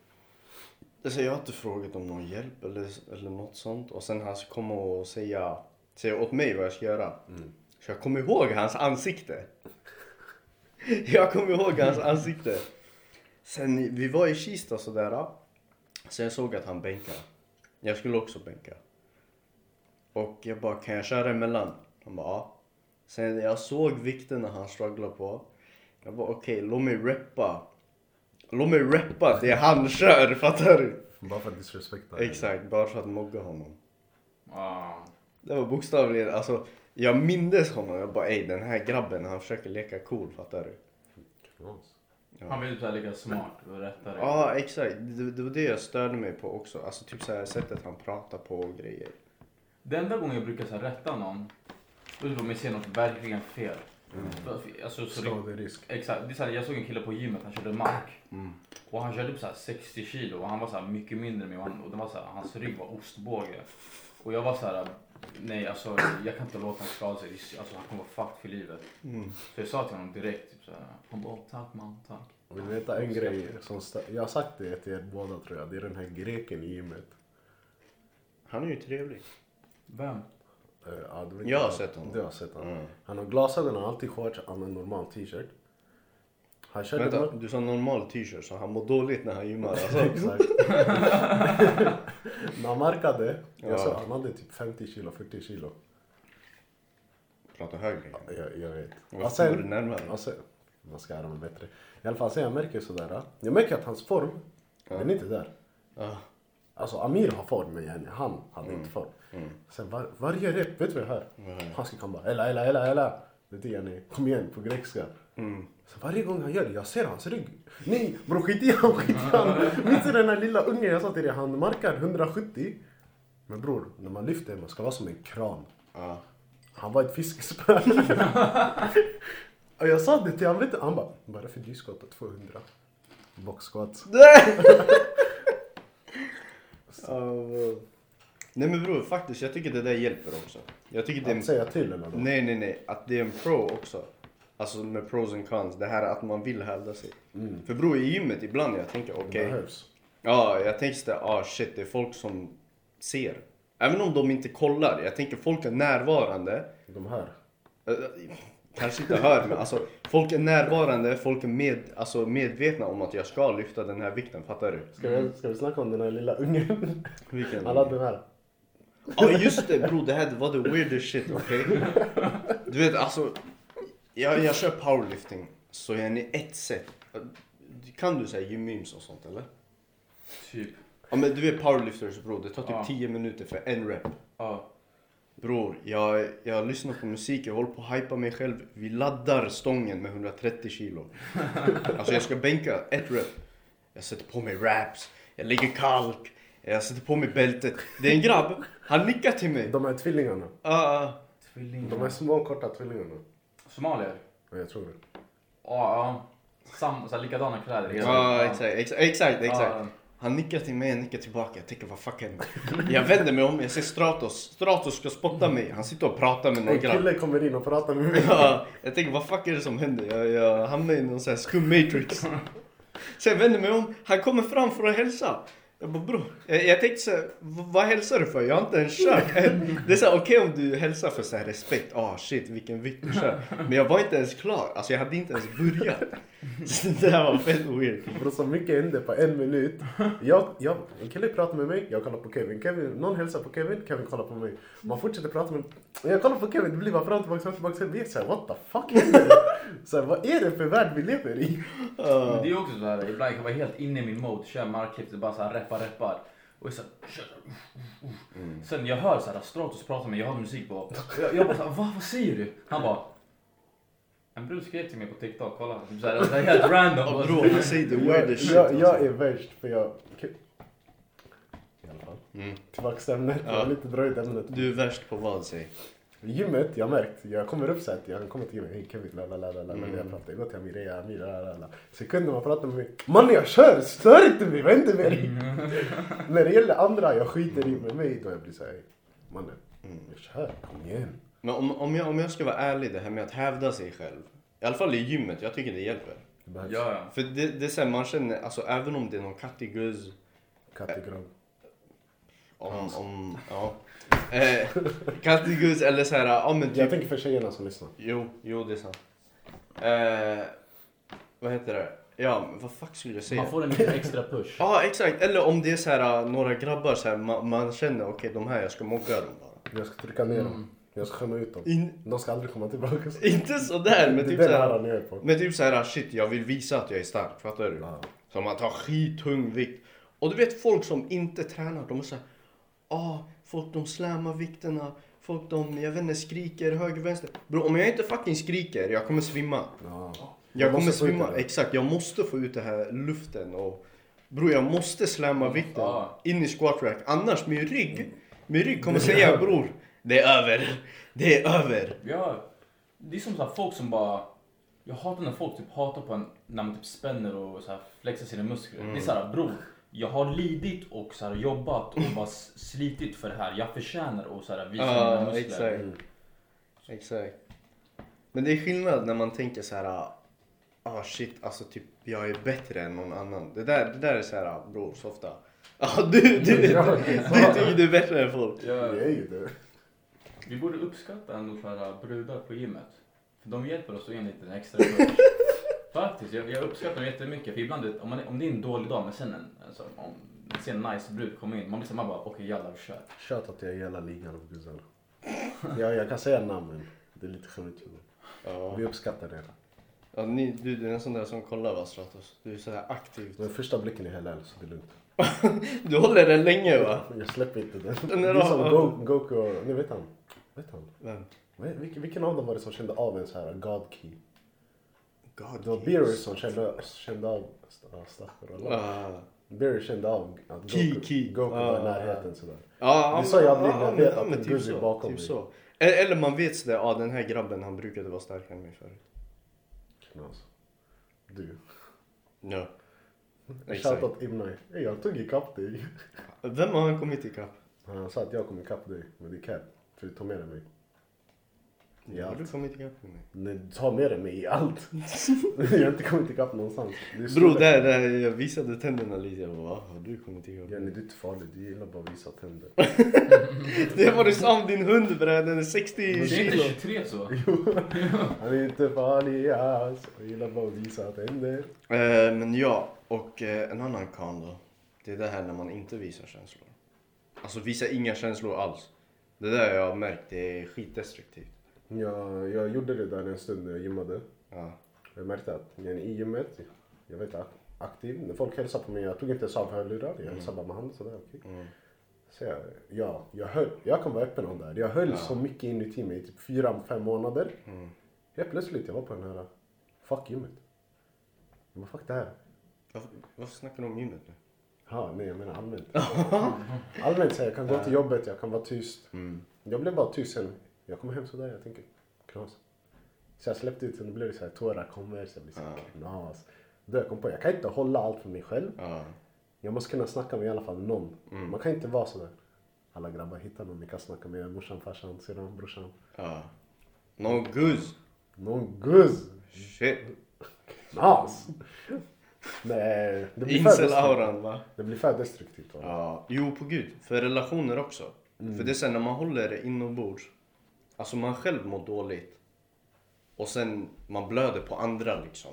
Alltså, jag har inte frågat om någon hjälp eller, eller något sånt. Och sen han ska komma och säga, säga åt mig vad jag ska göra. Så jag kommer ihåg hans ansikte. jag kommer ihåg hans ansikte. Sen vi var i Kista sådär. Så jag såg att han bänkade. Jag skulle också bänka. Och jag bara, kan jag köra emellan? Han bara, ja. Sen jag såg vikterna han strugglade på. Jag bara, okej, låt mig reppa. Låt mig reppa det han *laughs* kör, fattar du? Bara för att disrespekta. Exakt, bara för att mogga honom. Ah. Det var bokstavligen, alltså jag mindes honom. Jag bara, ey den här grabben han försöker leka cool, fattar du? Knas. Han vill typ lika smart och rättare. Ja, exakt. Det, det var det jag störde mig på också. Alltså typ så här sättet han pratar på och grejer. Det enda gången jag brukar så här, rätta någon, det om jag ser något verkligen fel. Alltså, så det, Skaderisk. risk. exakt, det är så här, jag såg en kille på gymmet, han körde mark. Mm. Och han körde upp så här 60 kilo och han var så här mycket mindre än mig och, han, och det var så här, hans rygg var ostbåge. Och jag var så här, nej alltså jag kan inte låta honom skada sig, alltså han kommer vara fucked för livet. Mm. Så jag sa till honom direkt, typ så här, han bara "Åh, tack man, tack. Och Vill du veta en grej som Jag har sagt det till er båda tror jag. Det är den här greken i gymmet. Han är ju trevlig. Vem? Eh, ja, du Jag har sett honom. Du har sett honom. Mm. Han har glasögon, han har alltid shorts, han har en normal t-shirt. Han körde... Vänta, du sa normal t-shirt så han mår dåligt när han gymmar alltså. *laughs* Exakt. *laughs* När han markade, jag Ja. sa han hade typ 50 kilo, 40 kilo. Prata högre. Jag, jag vet. Vad Och står du sen, närmare? sen, man ska höra mig bättre. I alla fall, sen jag märker sådär. Jag märker att hans form, den är inte där. Ja. Alltså Amir har form, men yani, han hade inte form. Sen var, varje rep, vet du vad jag hör? Han ska komma bara ella, ella, ella, ella. Är det yani, kom igen på grekiska. Så varje gång han gör det, jag ser hans rygg. Nej bror skit i han, skit i han. *laughs* Minns du den där lilla ungen jag sa till dig, han markar 170. Men bror, när man lyfter, man ska vara som en kran. Ja. Han var ett fiskespö. *laughs* och jag sa det till honom, vet du, han bara, bara för dyskott och 200. Boxskott. *laughs* Uh, nej men bror, faktiskt jag tycker det där hjälper också. Jag tycker det är Att säga till eller något. Nej, nej, nej. Att det är en pro också. Alltså med pros and cons. Det här att man vill hävda sig. För bror i gymmet ibland jag tänker okej. Det behövs. Ja, jag tänker såhär, ah shit det är folk som ser. Även om de inte kollar. Jag tänker folk är närvarande. De här. Kanske inte hör men alltså folk är närvarande, folk är med, alltså, medvetna om att jag ska lyfta den här vikten, fattar du? Ska, vi, ska vi snacka om den här lilla ungen? Vilken? Han hade den här. Ja just det bro, det här var the weirdest shit, okej? Du vet alltså, jag, jag kör powerlifting, så jag är i ett set. Kan du säga gymmemes och sånt eller? Typ. Ja men du vet powerlifters bro, det tar typ Ja. 10 minuter för en rep. Ja. Bror, jag, jag lyssnar på musik, jag håller på att hypa mig själv. Vi laddar stången med 130 kilo. Alltså jag ska bänka ett rep. Jag sätter på mig wraps, jag lägger kalk, jag sätter på mig bältet. Det är en grabb, han nickar till mig. De här tvillingarna. Ah, Tvillingar. De här små korta tvillingarna. Somalier? Ja, jag tror det. Ja. Sam, så här, likadana kläder. Ja, exakt, exakt, exakt, exakt. Han nickar till mig, jag nickar tillbaka. Jag tänker vad fuck händer? Jag vänder mig om, jag ser Stratos. Stratos ska spotta mig. Han sitter och pratar med någon En grabb. kille kommer in och pratar med mig. Ja, jag tänker vad fuck är det som händer? Jag, jag hamnar i någon sån här skum matrix. Jag vänder mig om, han kommer fram för att hälsa. Jag bara bror, jag, jag tänkte såhär, vad hälsar du för? Jag har inte ens kört. *laughs* Det är såhär okej om du hälsar för så här respekt, ah shit vilken vikt du kör. Men jag var inte ens klar, alltså jag hade inte ens börjat. *laughs* Så det där var fett weird. Bro, så mycket hände på en minut. Jag, jag, en kille pratar med mig, jag kollar på Kevin. Kevin. Någon hälsar på Kevin, Kevin kollar på mig. Man fortsätter prata med Jag kollar på Kevin, det blir bara fram och tillbaka, fram och tillbaka. Sen vi är såhär, what the fuck händer? *laughs* Så här, vad är det för värld vi lever i? Men det är ju också såhär, ibland kan jag vara helt inne i min mode, kör markklipp, det är bara såhär reppar, reppar. Och jag, så här, uff. Sen jag hör såhär Stratos prata mig, jag har musik på. Jag, jag bara såhär, va, vad säger du? Han bara, en brud skrev till mig på TikTok, kolla. Typ såhär, det är helt random. Ja, bror, han säger the Jag, weirdest shit. jag, jag alltså. är värst för jag... I alla fall. Mm. Tillbaka till ämnet, jag Ja. har lite dröjt ämnet. Du är värst på vad säg? Gymmet, jag har märkt, jag kommer upp såhär, jag kommer till gymmet, hej Kevin, la la la la Mm. jag pratar, jag går till Amir, ja Amir, la la la. Sekunder man pratar med mig, mannen jag kör, stör inte mig, vad händer med dig? *laughs* När det gäller andra, jag skiter i med mig, då jag blir såhär, mannen, Mm. jag kör, kom igen. Men om, om, jag, om jag ska vara ärlig, det här med att hävda sig själv. I alla fall i gymmet, jag tycker det hjälper. Det. Ja, ja. För det, det är så här, man känner, alltså även om det är någon kattig guzz, Kattegrav. om, om, ja. Eh, kattig guzz eller så här, ja men Jag typ, tänker för tjejerna som lyssnar. jo, jo det är sant. Eh, vad heter det? Ja, men vad fuck skulle jag säga? Man får en liten extra push. Ja exakt, eller om det är så här, några grabbar så här, man, man känner okej de här jag ska mogga dem bara. Jag ska trycka ner dem, jag ska skämma ut dem. In, De ska aldrig komma tillbaka. *laughs* inte sådär men typ så här här, men typ så här shit jag vill visa att jag är stark, fattar du? Ja. Så man tar skittung vikt. Och du vet folk som inte tränar, de är såhär, ah, folk de slammar vikterna, folk de, jag vet inte, skriker höger, vänster. Bro, om jag inte fucking skriker, jag kommer svimma. Ja. Jag kommer svimma, exakt. Jag måste få ut det här luften och bror jag måste slamma vikten Ja. in i squat rack. Annars min rygg, min rygg kommer säga bror, det är över, det är över. Ja, det är som så folk som bara... Jag hatar när folk typ hatar på en när man typ spänner och så här flexar sina muskler. Det är så här, bror. Jag har lidit och så här, jobbat och bara slitit för det här. Jag förtjänar att så här, visa Ja, mina muskler. exakt. Exakt. Men det är skillnad när man tänker så här. Ah shit, alltså typ jag är bättre än någon annan. Det där, det där är så här, bror, softa. Ja, *laughs* du, du, du, Ja, du tycker du är bättre än folk. Ja, Det är ju det. vi borde uppskatta ändå så här, brudar på gymmet. För de hjälper oss att ge en liten extra push. *laughs* Faktiskt, jag, jag uppskattar dem jättemycket. För ibland, om, man, är- om det är en dålig dag, men sen en, alltså, om ser en nice brud komma in, man blir så man bara okej jalla vi kör. Shoutout till hela ligan av guzzar. Ja, jag kan säga namn men det är lite skämmigt. Ja. Vi uppskattar det. Ja, ni, du, du är en sån där som kollar va Stratos? Du är så här aktiv. Men första blicken är halal så det är lugnt. *laughs* Du håller den länge va? Jag släpper inte den. *laughs* Den Det är är som bra. Go- Goku och... Ni vet han? Vet han? Vem? Vilken, vilken av dem var det som kände av en så här God key? God Det var Beerus som kände, kände av... Ja, Astaghfirullah. Ah, Barry kände av att Goku. Goku var i Ah. närheten sådär. Ja, Det sa jag aldrig, jag vet ja, att en typ guzz är bakom typ mig. så. Eller, eller man vet sådär, ja den här grabben han brukade vara starkare än mig förut. Knas. Du. Ja. Exakt. Shoutout Ibnai. Ey, jag tog ikapp dig. Vem har han kommit ikapp? Han sa att jag kom ikapp dig, men det är cap. För du tar med dig mig. I Ja, allt. du kommit ikapp med mig. Nej, du tar med dig mig i allt. *laughs* jag har inte kommit ikapp någonstans. Det Bror, där, där, jag visade tänderna lite. Jag bara, va? Har du kommit ikapp? Jenny, du är inte farlig. Du gillar bara att visa tänder. *laughs* Det var det som din hund bre, den är 60 Det är inte kilo. 23 så. *laughs* Han är inte farlig alls. Han gillar bara att visa tänder. Eh, men ja, och eh, en annan kan då. Det är det här när man inte visar känslor. Alltså visa inga känslor alls. Det där jag har märkt, det är skitdestruktivt. Jag, jag gjorde det där en stund när jag gymmade. Ja. Jag märkte att jag är i gymmet, jag var inte aktiv. När folk hälsade på mig, jag tog inte ens av hörlurar. Jag hälsade bara med handen sådär. okej. Mm. Så jag, ja, jag, höll, jag kan vara öppen om det här. Jag höll Ja. så mycket inuti mig i typ fyra, fem månader. Mm. Helt plötsligt, jag var på den här, fuck gymmet. Jag bara, fuck det här. Varför, varför snackar du om gymmet nu? Ja, nej jag menar allmänt. *laughs* allmänt så här, jag kan gå till jobbet, jag kan vara tyst. Mm. Jag blev bara tyst sen. Jag kommer hem sådär, jag tänker knas. Så jag släppte ut den, det blev så här, tårar kommer, så jag blir så här, knas. Då jag kom på, jag kan inte hålla allt för mig själv. Ja. Jag måste kunna snacka med i alla fall någon. Mm. Man kan inte vara sådär. Alla grabbar hittar någon ni kan snacka med. Morsan, farsan, syrran, brorsan. ja. Någon guzz. Någon guzz. Shit. Knas. Nej, det blir. Incel-auran va? Det blir för destruktivt. Va? Ja, jo på gud. För relationer också. För det är sen när man håller det inombords. Alltså man själv mår dåligt. Och sen man blöder på andra liksom.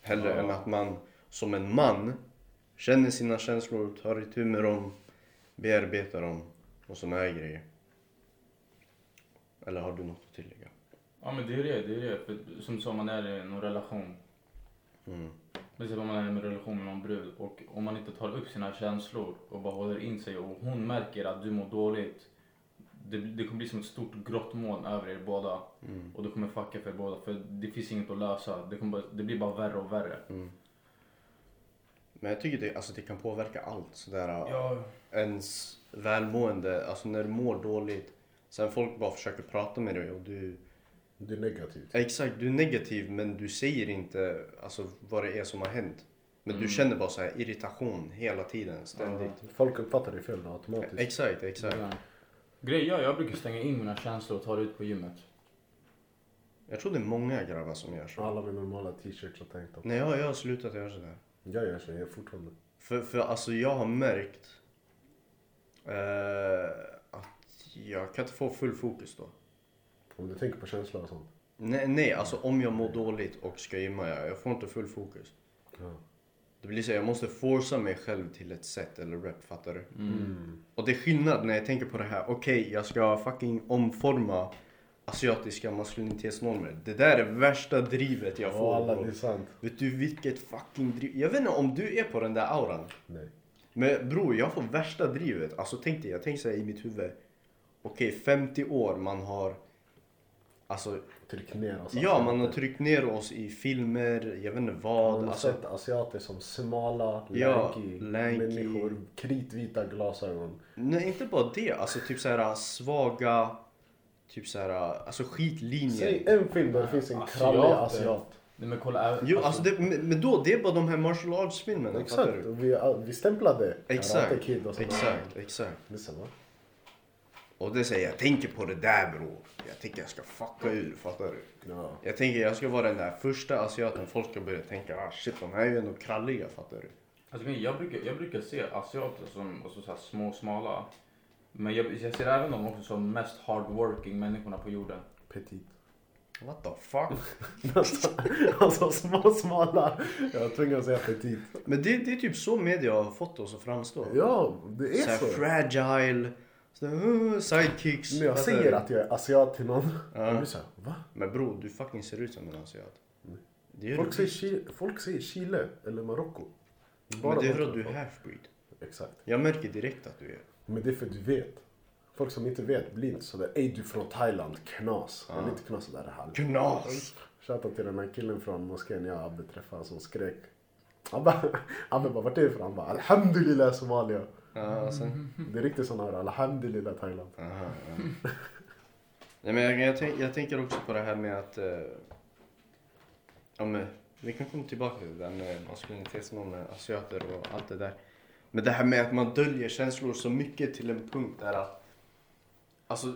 Hellre Ja. än att man som en man känner sina känslor, tar itu med dem, bearbetar dem och såna här grejer. Eller har du något att tillägga? Ja men det är det, det är det. För som sa, man är i någon relation. Mm. Speciellt om man är i en relation med någon brud och om man inte tar upp sina känslor och bara håller in sig och hon märker att du mår dåligt. Det, det kommer bli som ett stort grått moln över er båda Mm. och det kommer fucka för er båda för det finns inget att lösa. Det, kommer bara, det blir bara värre och värre. Mm. Men jag tycker det, alltså det kan påverka allt. Sådär, Ja, ens välmående, alltså när du mår dåligt. Sen folk bara försöker prata med dig och du... Det är negativt. Exakt, du är negativ men du säger inte alltså, vad det är som har hänt. Men du känner bara så här irritation hela tiden, ständigt. Ja, folk uppfattar det fel då, automatiskt. Exakt, exakt. ja. Grejen, jag, jag brukar stänga in mina känslor och ta det ut på gymmet. Jag tror det är många grabbar som gör så. Alla med normala t-shirts och tanktop. Nej, jag, jag har slutat göra sådär. Jag gör så, jag gör fortfarande. För, för alltså jag har märkt eh, att jag kan inte få full fokus då. Om du tänker på känslor och sånt. Nej, nej, alltså om jag mår dåligt och ska gymma, jag, jag får inte full fokus. Ja. Det blir så jag måste forsa mig själv till ett sätt eller rep, fattar du? Mm. Och det är skillnad när jag tänker på det här, okej jag ska fucking omforma asiatiska maskulinitetsnormer. Det där är värsta drivet jag Ja, får. alla, det är sant. Vet du vilket fucking driv? Jag vet inte om du är på den där auran. Nej. Men bror, jag får värsta drivet. Alltså tänk dig, jag tänker så här i mitt huvud. Okej, 50 år man har... Alltså, Tryck ner oss. ja man har tryckt ner oss i filmer, jag vet inte Man vad. har Alltså, sett asiater som smala, Ja, lanky, lanky. människor. Kritvita glasögon. nej, inte bara det. Alltså typ så här svaga, typ så här, alltså skitlinjer. Säg en film där det finns en Asiater. krallig asiat. Nej men kolla, Jo, alltså det, men då, det är bara de här martial arts-filmerna, fattar Exakt. Vi, vi stämplade Exakt, Karate Kid och sånt där. exakt, exakt. Va? Och det säger jag, tänker på det där bror. Jag tänker jag ska fucka ur, fattar du? Ja. Jag tänker jag ska vara den där första asiaten folk ska börja tänka, ah shit de här är ju ändå kralliga, fattar du? Alltså, jag, brukar, jag brukar se asiater som alltså, så här, små smala. Men jag, jag ser även dem också som mest hardworking människorna på jorden. Petit. What the fuck? *laughs* alltså små, smala. Jag var tvungen att säga petit. Men det, det är typ så media har fått oss att framstå. Ja, det är så här så. fragile, så uh, sidekicks. När jag säger att jag är asiat till någon. Ja. De blir såhär, va? Men bror, du fucking ser ut som en asiat. Gör Folk säger. Chile, folk säger Chile eller Marocko. Men det är för att du är halfbreed. Exakt. Jag märker direkt att du är. Men det är för att du vet. Folk som inte vet blir inte sådär, ey du från Thailand, knas. Eller inte knas, sådär halv. Knas! Shoutout till den här killen från moskén jag Abbe träffade som skrek bara, *laughs* han bara vart är du ifrån? Han bara Alhamdulillah Somalia. Ja, sen. Det är riktigt sån här Alhamdulillah Thailand. Aha, ja. Nej, men jag, jag, tänk, jag tänker också på det här med att... Eh, ja, men, vi kan komma tillbaka till det där med maskulinitetsnormer, asiater och allt det där. Men det här med att man döljer känslor så mycket till en punkt där att... Alltså,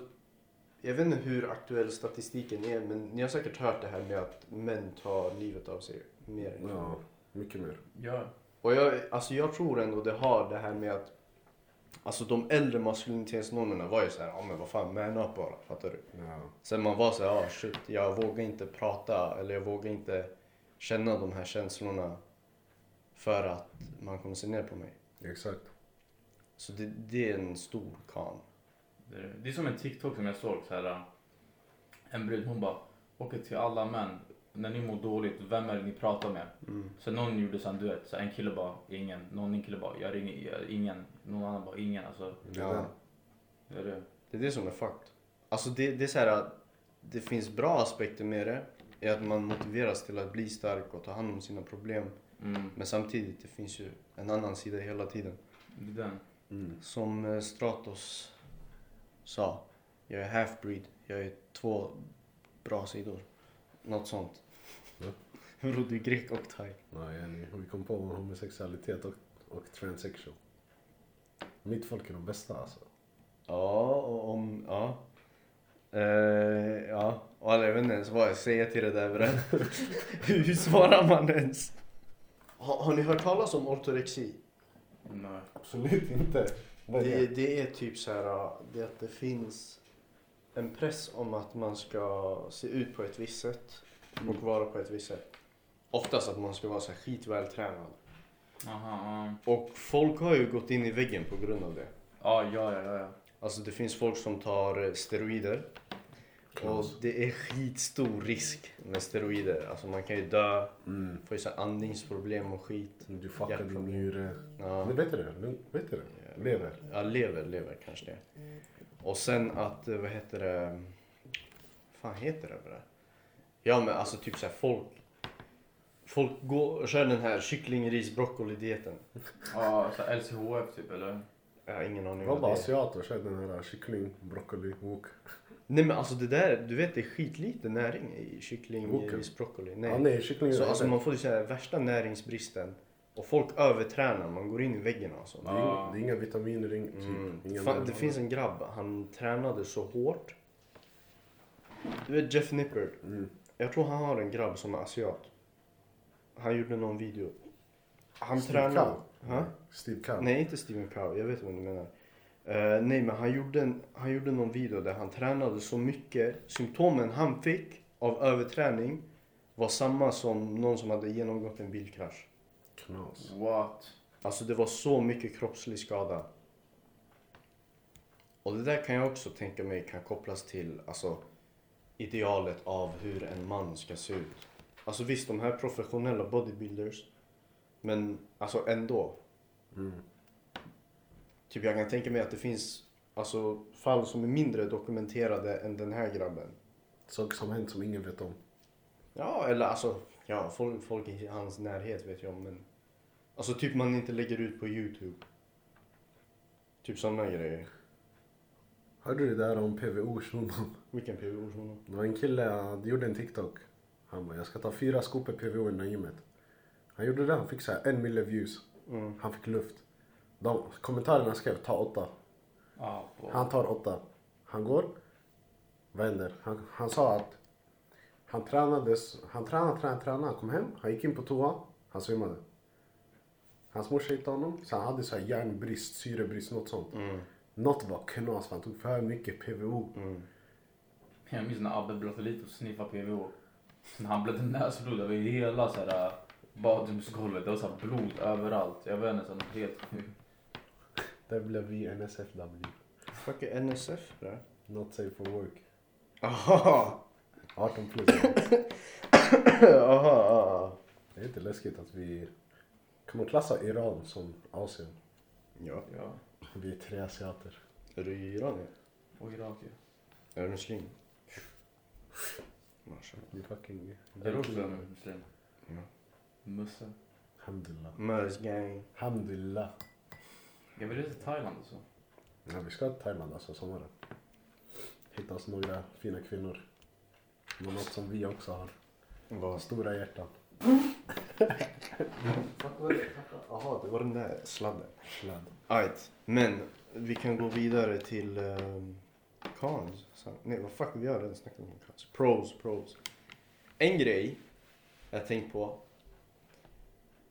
jag vet inte hur aktuell statistiken är men ni har säkert hört det här med att män tar livet av sig mer än Ja, mycket mer. Ja. Och jag, alltså jag tror ändå det har det här med att Alltså de äldre maskulinitetsnormerna var ju så här, ja men vad fan, man up bara, fattar du? Ja. Sen man var så här, ah shit, jag vågar inte prata eller jag vågar inte känna de här känslorna för att man kommer se ner på mig. Exakt. Så det, det är en stor kan. Det är, det är som en TikTok som jag såg så här. äh, En brud hon bara, okej till alla män, när ni mår dåligt, vem är det ni pratar med? Mm. Så någon gjorde så här, du vet, så en kille bara, ingen. Någon en kille bara, jag ringer, jag, ingen. Någon annan bara, ingen. Alltså, Det är Ja. det. det är det. Det är det som är fucked. Alltså det, det är så här att det finns bra aspekter med det. Är att man motiveras till att bli stark och ta hand om sina problem. Mm, Men samtidigt, det finns ju en annan sida hela tiden. det är den. Mm. Som eh, Stratos sa. Jag är half-breed. Jag är två bra sidor. Något sånt. Ja. Bror, du är grek och thai. Ja, yani, vi kom på homosexualitet och, och transsexual. Mitt folk är de bästa alltså. Ja, och om... Ja. Eh, ja, och jag vet inte ens vad jag säger till det där bre. *laughs* Hur svarar man ens? Har, har ni hört talas om ortorexi? Nej. Absolut inte. Vad är Det, det? det är typ så här, det att det finns en press om att man ska se ut på ett visst sätt och vara på ett visst sätt. Oftast att man ska vara så här skitvältränad. Aha. Och folk har ju gått in i väggen på grund av det. Ja, ja, ja, ja. Alltså det finns folk som tar eh, steroider. Och det är skitstor risk med steroider. Alltså man kan ju dö, Mm. få ju så andningsproblem och skit. Du fuckar din njure. Ja. Men vet du det? Vet du det? Lever. Ja, lever, lever kanske det. Och sen att, eh, vad heter det? fan heter det? Ja men alltså typ såhär folk. Folk går, kör den här kyckling, ris, broccoli dieten. Ja, så LCHF typ eller? Jag har ingen aning Det var vad bara det är. asiater kör den här kyckling, broccoli, wok. Nej men alltså det där, du vet det är skitlite näring i kyckling, Woken. ris, broccoli. Ja, Nej. nej, kyckling Så alltså man får ju säga värsta näringsbristen. Och folk övertränar, man går in i väggen alltså. Det är, det är inga vitaminer, ing, typ. Mm. Inga Fan, det finns en grabb, han tränade så hårt. Du vet Jeff Nippard? Mm. Jag tror han har en grabb som är asiat. Han gjorde någon video. Han Steve tränade... Cow. Ha? Steve Cow. Nej, inte Steven Cow. Jag vet vad du menar. Eh, nej, men han gjorde, en, han gjorde någon video där han tränade så mycket. Symptomen han fick av överträning var samma som någon som hade genomgått en bilkrasch. Knas. What? Alltså det var så mycket kroppslig skada. Och det där kan jag också tänka mig kan kopplas till alltså, idealet av hur en man ska se ut. Alltså visst, de här professionella bodybuilders. Men alltså ändå. Mm. Typ jag kan tänka mig att det finns alltså, fall som är mindre dokumenterade än den här grabben. Saker som hänt som ingen vet om. Ja, eller alltså, ja, folk, folk i hans närhet vet jag om. Men alltså typ man inte lägger ut på Youtube. Typ sådana grejer. Hörde du det där om PVO shunon? Vilken PVO shuno? Det var en kille, han gjorde en TikTok. Han bara, jag ska ta fyra skopor PVO innan gymmet. Han gjorde det, han fick så här en mille views. Mm. Han fick luft. De, kommentarerna skrev, ta åtta. På. Han tar åtta. Han går. Vad händer? Han, han sa att han tränades, han tränade, tränade, tränade. Han kom hem, han gick in på toa, han svimmade. Hans morsa hittade honom, så han hade så här järnbrist, syrebrist, något sånt. Mm. Något var knas för han tog för mycket PVO. Mm. Jag minns när Abbe blötte lite och sniffade PVO. När han blödde näsblod över hela så här, äh, badrumsgolvet. Det var så här blod överallt. Jag vet inte, så här, helt. Där blev vi NSFW. Fuck är NSF där? Not safe for work. Aha! 18 plus. Aha! Det är inte läskigt att vi... Kan man klassa Iran som Asien? Ja. Ja, Vi är tre asiater. Är du iranier? och Irak ju. Är du muslim? Fucking... Är också en muslim? Ja. Musse? Alhamdulillah. Gang. Alhamdulillah. Jag vill resa till Thailand och så. Ja, vi ska till Thailand alltså sommaren. Hitta oss några fina kvinnor. Det var något som vi också har. Vad? Stora hjärtan. Jaha, det var den där sladden. Sladd. Alright, men vi kan gå vidare till um, cons. Så- Nej, vad fuck, vi har redan snackat om cons. Pros, pros. En grej jag tänkt på.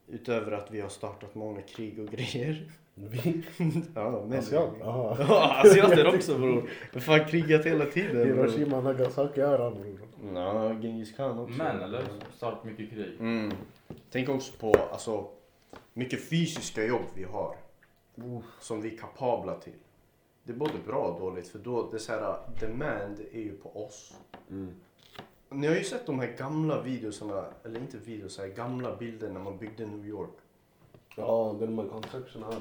Utöver att vi har startat många krig och grejer. Vi? *laughs* ja, men... Asiat? Jaha. Ja, asiater också bror. Vi har fan krigat hela tiden. Hiroshima, Nagasaki, öran bror. Ja, Genghis khan också. Men eller? Startat mycket krig. Mm. Tänk också på alltså, mycket fysiska jobb vi har. Som vi är kapabla till. Det är både bra och dåligt för då, det är så här, demand är ju på oss. Mm. Ni har ju sett de här gamla videosarna, eller inte videos, så här gamla bilder när man byggde New York. Ja, den med construction här.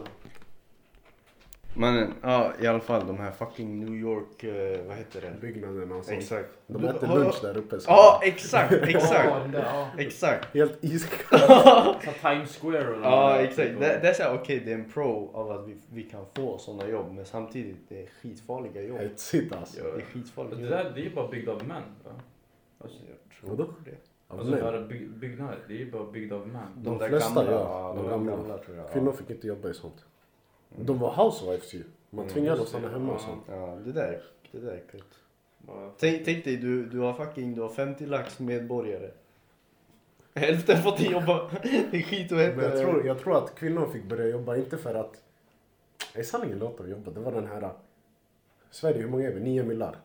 Men ja, i alla fall de här fucking New York, eh, vad heter det? Byggnaden och sånt. Exakt. De Du- äter har- lunch där uppe. så- Ja, exakt, *laughs* Ja, exakt. den där, ja. Exakt. Helt iskallt. *laughs* Så Times Square de Ja, exakt. typ, Det, det är så här, okej, det är en pro av att vi, vi kan få sådana jobb, men samtidigt det är skitfarliga jobb. Helt sitt alltså. Det är skitfarliga Det jobb. där det är ju bara byggt av män. Va? Alltså, Jag tror Vadå? det. Av alltså män. bara byggnader, det är ju bara byggt av män. De där flesta gamla, ja, de de gamla, gamla. tror jag. Kvinnor fick inte jobba i sånt. De var housewives ju. Man Mm, tvingade att stanna hemma och Ja. sånt. Ja, det där, det där är kul. Bara- Tänk, tänk dig, du, du har fucking du har 50 lax medborgare. Hälften får inte jobba. *laughs* Det är skit och Men jag tror, jag tror att kvinnor fick börja jobba, inte för att... I sanningen låt dem jobba. Det var den här... Sverige, hur många är vi? Nio millar.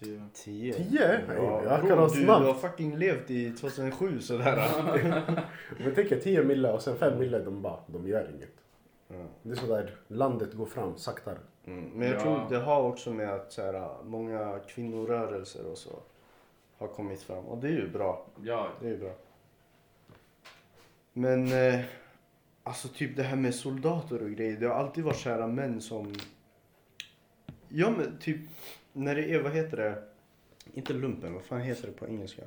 Tio. 10. Tio? Ja, Ja, jag ha du, du har fucking levt i 2007 sådär. *laughs* Men tänk er tio millar och sen fem millar, de bara, de gör inget. Ja. Det är sådär, landet går fram saktare. Mm. Men jag Ja. tror det har också med att så här, många kvinnorörelser och så har kommit fram. Och det är ju bra. Ja, Det är ju bra. Men eh, alltså typ det här med soldater och grejer. Det har alltid varit kära män som... Ja men typ när det är, vad heter det? Inte lumpen, vad fan heter det på engelska?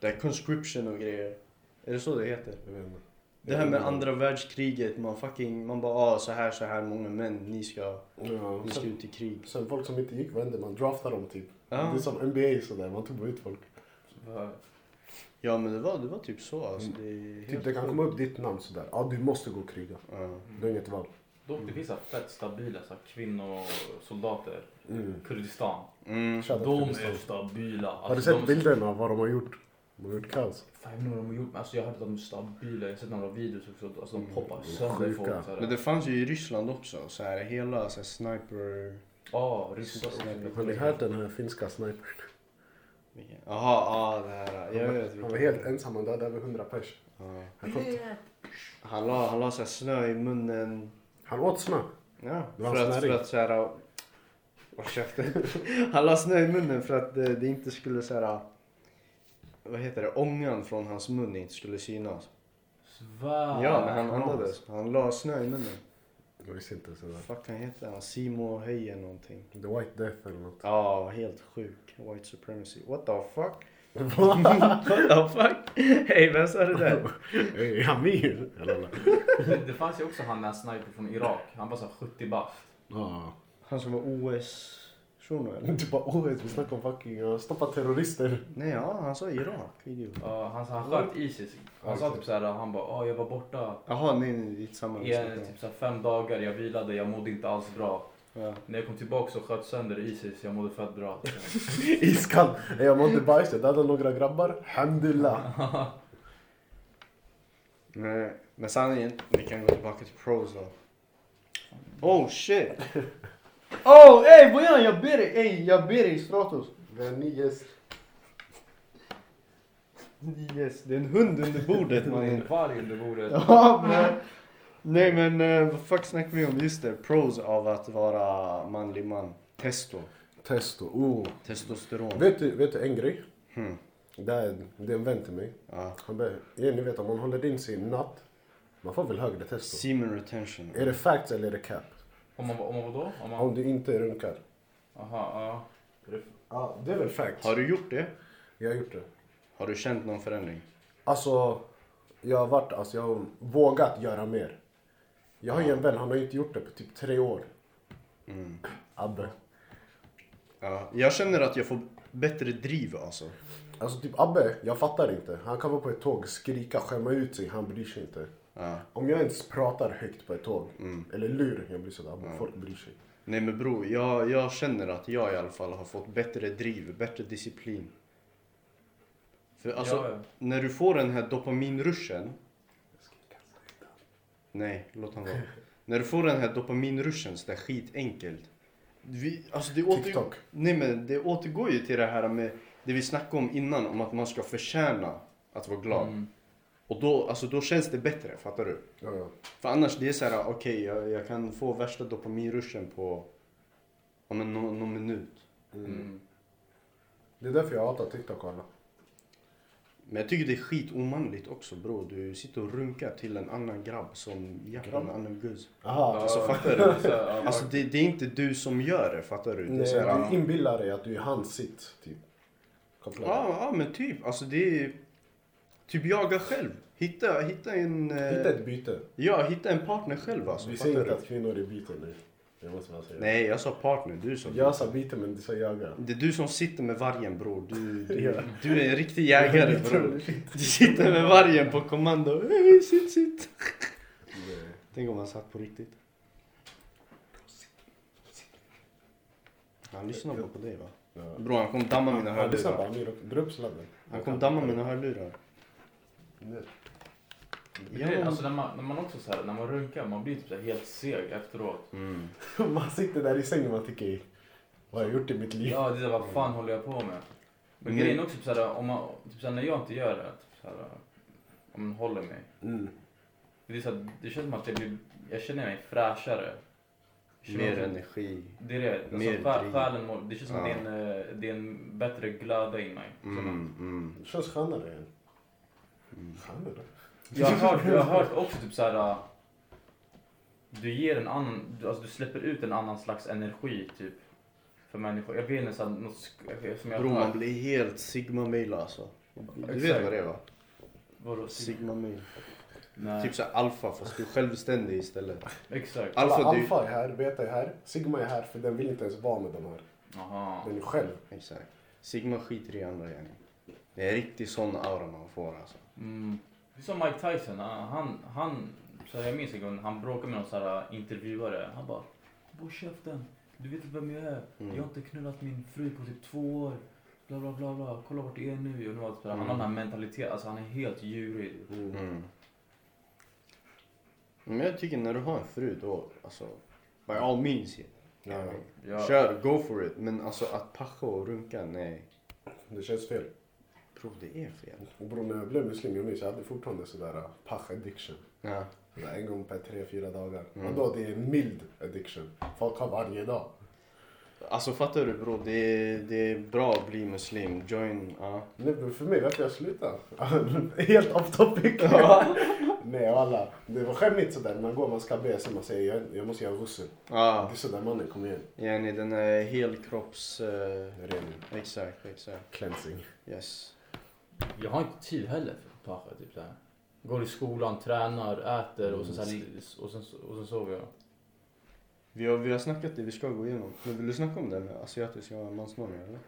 Det här conscription och grejer. Är det så det heter? Jag vet inte. Det här med andra världskriget, man fucking, man bara ah, så här så här många män, ni ska, Ja, ni ska ut i krig. sen folk som inte gick vände man, draftade dem typ. Ja. Det är som NBA sådär, man tog bara ut folk. Ja men det var, det var typ så alltså. Det är helt Typ det kan komma upp ditt namn sådär, ja du måste gå och kriga. Ja. Du har inget val. Dock det finns så här fett stabila så här, kvinnosoldater. Mm. Kurdistan. Mm. De är stabila. Har du Alltså, sett de- bilderna av vad de har gjort? De har gjort kaos. Fan, jag vet inte vad de har gjort. Alltså, jag har hört att de är stabila. Jag har sett några videos också. Alltså, de Mm. poppar sönder sjuka. folk. Så Men här. det fanns ju i Ryssland också, så här hela så här, sniper... Ja, ryssar. Har ni hört den här finska snipern? Jaha, ja det här. Jag vet Han var helt ensam, han dödade över 100 pers. Ja. Han, kom, Han la, han la så här snö i munnen. han åt snö. Ja, för att, för att så här... Vad käften. *laughs* Han la snö i munnen för att det, det inte skulle så här... Vad heter det? Ångan från hans mun inte skulle synas. Svär. Ja, när han andades. Han la snö i munnen. Jag visste inte sådär. Vad fuck han heter han? Simo Höje någonting. The White Death eller något. Ja, helt sjuk. White supremacy. What the fuck? *laughs* What the fuck? Hej, vem sa det där? *laughs* Är han Amir? Eller? Det, det fanns ju också han där sniper från Irak. Han var så här 70 bast. Ja. Han som var OS-shuno eller? Du bara OS, vi snackar om fucking uh, stoppa terrorister. Nej, ja, han sa Irak. Idiot. Ja, han, han sköt Isis. Han sa typ såhär, han bara åh jag var borta Jaha, nej, nej, det är samma. i en, typ såhär, fem dagar, jag vilade, jag mådde inte alls bra. Ja. När jag kom tillbaka så sköt sönder Isis, jag mådde fett bra. *laughs* Iskall. Jag mådde bajs, jag dödade några grabbar. Alhamdulillah. *laughs* Nej, men sanningen, vi kan gå tillbaka till pros då. Oh shit! *laughs* Oh, ey Bojan, jag ber dig, ey, jag ber dig Stratos. Vi har en ny gäst. Yes, det är en hund under bordet Det var en varg under bordet. Ja, men, nej men eh, vad fuck snackar vi om? Just det, pros av att vara manlig man. Testo, Testo. Oh. testosteron. Vet, du, vet du en grej? Hmm. Det är, det är en vän till mig. Ja. Han bara, ja, ni vet om man håller in sin natt, man får väl högre testo. Semen retention. Är det facts eller är det cap? Om man, om man vadå? Om man, Om du inte runkar. aha, ja. Det- Ja, det är väl facts. Har du gjort det? Jag har gjort det. Har du känt någon förändring? Alltså, jag har varit, alltså jag har vågat göra mer. Jag har ju en vän, han har inte gjort det på typ tre år. Mm. Abbe. Ja, jag känner att jag får bättre driv alltså. Alltså typ Abbe, jag fattar inte. Han kan vara på ett tåg, skrika, skämma ut sig, han bryr sig inte. Ja. Om jag ens pratar högt på ett tåg, eller lur, jag blir sådär, folk bryr sig. Nej men bror, jag, jag känner att jag i alla fall har fått bättre driv, bättre disciplin. För alltså, Ja, ja. när du får den här dopaminruschen. Nej, låt han vara. när du får den här dopaminruschen så det är skitenkelt. Vi, alltså det åter, TikTok. Nej men det återgår ju till det här med det vi snackade om innan, om att man ska förtjäna att vara glad. Mm. Och då, alltså, då känns det bättre, fattar du? Ja, ja. För annars det är så här, okej jag, jag kan få värsta dopaminruschen på om en, någon, någon minut. Mm. Det är därför jag hatar TikTok alla. Men jag tycker det är skitomanligt också bro. Du sitter och runkar till en annan grabb som Grabb? en annan guzz. Aha. Alltså, fattar du? *laughs* Alltså det, det är inte du som gör det, fattar du? Det Nej, här, du inbillar dig att du är hans sitt, typ. Ja, ja men typ. Alltså det är... Typ jaga själv. Hitta, hitta en... eh, Hitta ett byte. Ja, hitta en partner själv alltså. Vi säger inte att kvinnor är byte nu. Jag måste bara säga. Nej, jag sa partner. Du sa Jag sa byte men du sa jaga. Det är du som sitter med vargen bror. Du, du, Ja. du är en riktig jägare *laughs* bror. Du sitter med vargen på kommando. Hey, sitt, sitt. Nej. Tänk om han satt på riktigt. Han lyssnar bara på dig va? Ja. Bror han kommer damma mina på hörlurar. Amir och dra upp sladden. Han kommer damma mina hörlurar. Nej. Det alltså när man, när man också så här, när man runkar, man blir typ så här helt seg efteråt. Mm. *laughs* Man sitter där i sängen och man tycker, vad har jag gjort i mitt liv? Ja, det är vad fan håller jag på med? Men Mm. grejen är också typ så här, om man, typ så här, när jag inte gör det, typ så här, om man håller mig. Mm. Det, är så här, det känns som att jag, blir, jag känner mig fräschare. Mer mig- energi. Det är det. Alltså, Mer sjä- driv. själen mår, det känns som att Ja. det är, en, eh, det är en bättre glöda i mig. Mm, mm. Det känns skönare än. Skönare? Jag har hört, jag har hört *laughs* också typ så här. äh, Du ger en annan, du, alltså du släpper ut en annan slags energi typ. För människor. Jag vet inte så här, något sk- som jag har man blir helt sigma mail alltså. Du vet Exakt. vad det är va? Vadå? Sigma mail. Nej. Typ såhär alfa fast du är självständig istället. Exakt. Alla Alfa, du- alfa är här, beta är här, sigma är här för den vill inte ens vara med de här. Aha. Den är själv. Exakt. Sigma skiter i andra gärna. Det är riktigt sån aura man får alltså. Mm. Det är som Mike Tyson. Han, han, han så jag minns en gång han bråkade med någon så här intervjuare. Han bara, håll käften. Du vet inte vem jag är. Mm. Jag har inte knullat min fru på typ två år. Bla bla bla bla. Kolla vart jag är nu. Och nu här, Han har den här mentaliteten. Alltså han är helt djurig. Mm. Men jag tycker när du har en fru då, alltså, by all means. Ja, Ja. Kör, go for it. Men alltså att pascha och runka, nej. det känns fel. Bro, det är fel. Och bror när jag blev muslim, jag minns jag hade fortfarande sådär uh, pach addiction. Ja. Sådär En gång per tre, fyra dagar. Mm. Och då det är mild addiction. Folk har varje dag. Alltså fattar du bro, det det är bra att bli muslim. Join, ja. Nej, men för mig, varför jag slutade? *laughs* Helt off topic. *laughs* Nej alla. Det var skämmigt sådär. Man går, man ska be, sen man säger jag, jag måste göra ghusl. Ja, Det är sådär mannen, kom igen. yani den är helkropps... Uh, Ren exakt, exakt. cleansing. Yes. Jag har inte tid heller för pascha. Typ så här. Går i skolan, tränar, äter och sen, så här, och sen, och sen sover jag. Vi har, vi har snackat det vi ska gå igenom. Men vill du snacka om det med asiatiska mansnormer eller?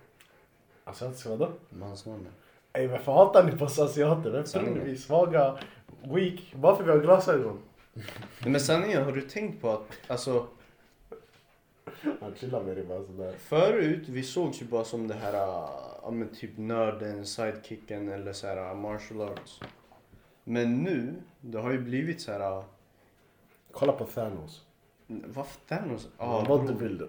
Alltså, vadå? Mansnormer. Ey varför hatar ni på oss asiater? Vem tror ni vi är svaga, weak? Varför vi har glasögon? Nej, men sanningen, har du tänkt på att alltså Han chillar med det bara sådär. förut vi sågs ju bara som det här, äh, ja men typ nörden, sidekicken eller så här äh, martial arts. Men nu, det har ju blivit så här, äh, Kolla på Thanos. vad Thanos? Ah, Ah, bodybuilder.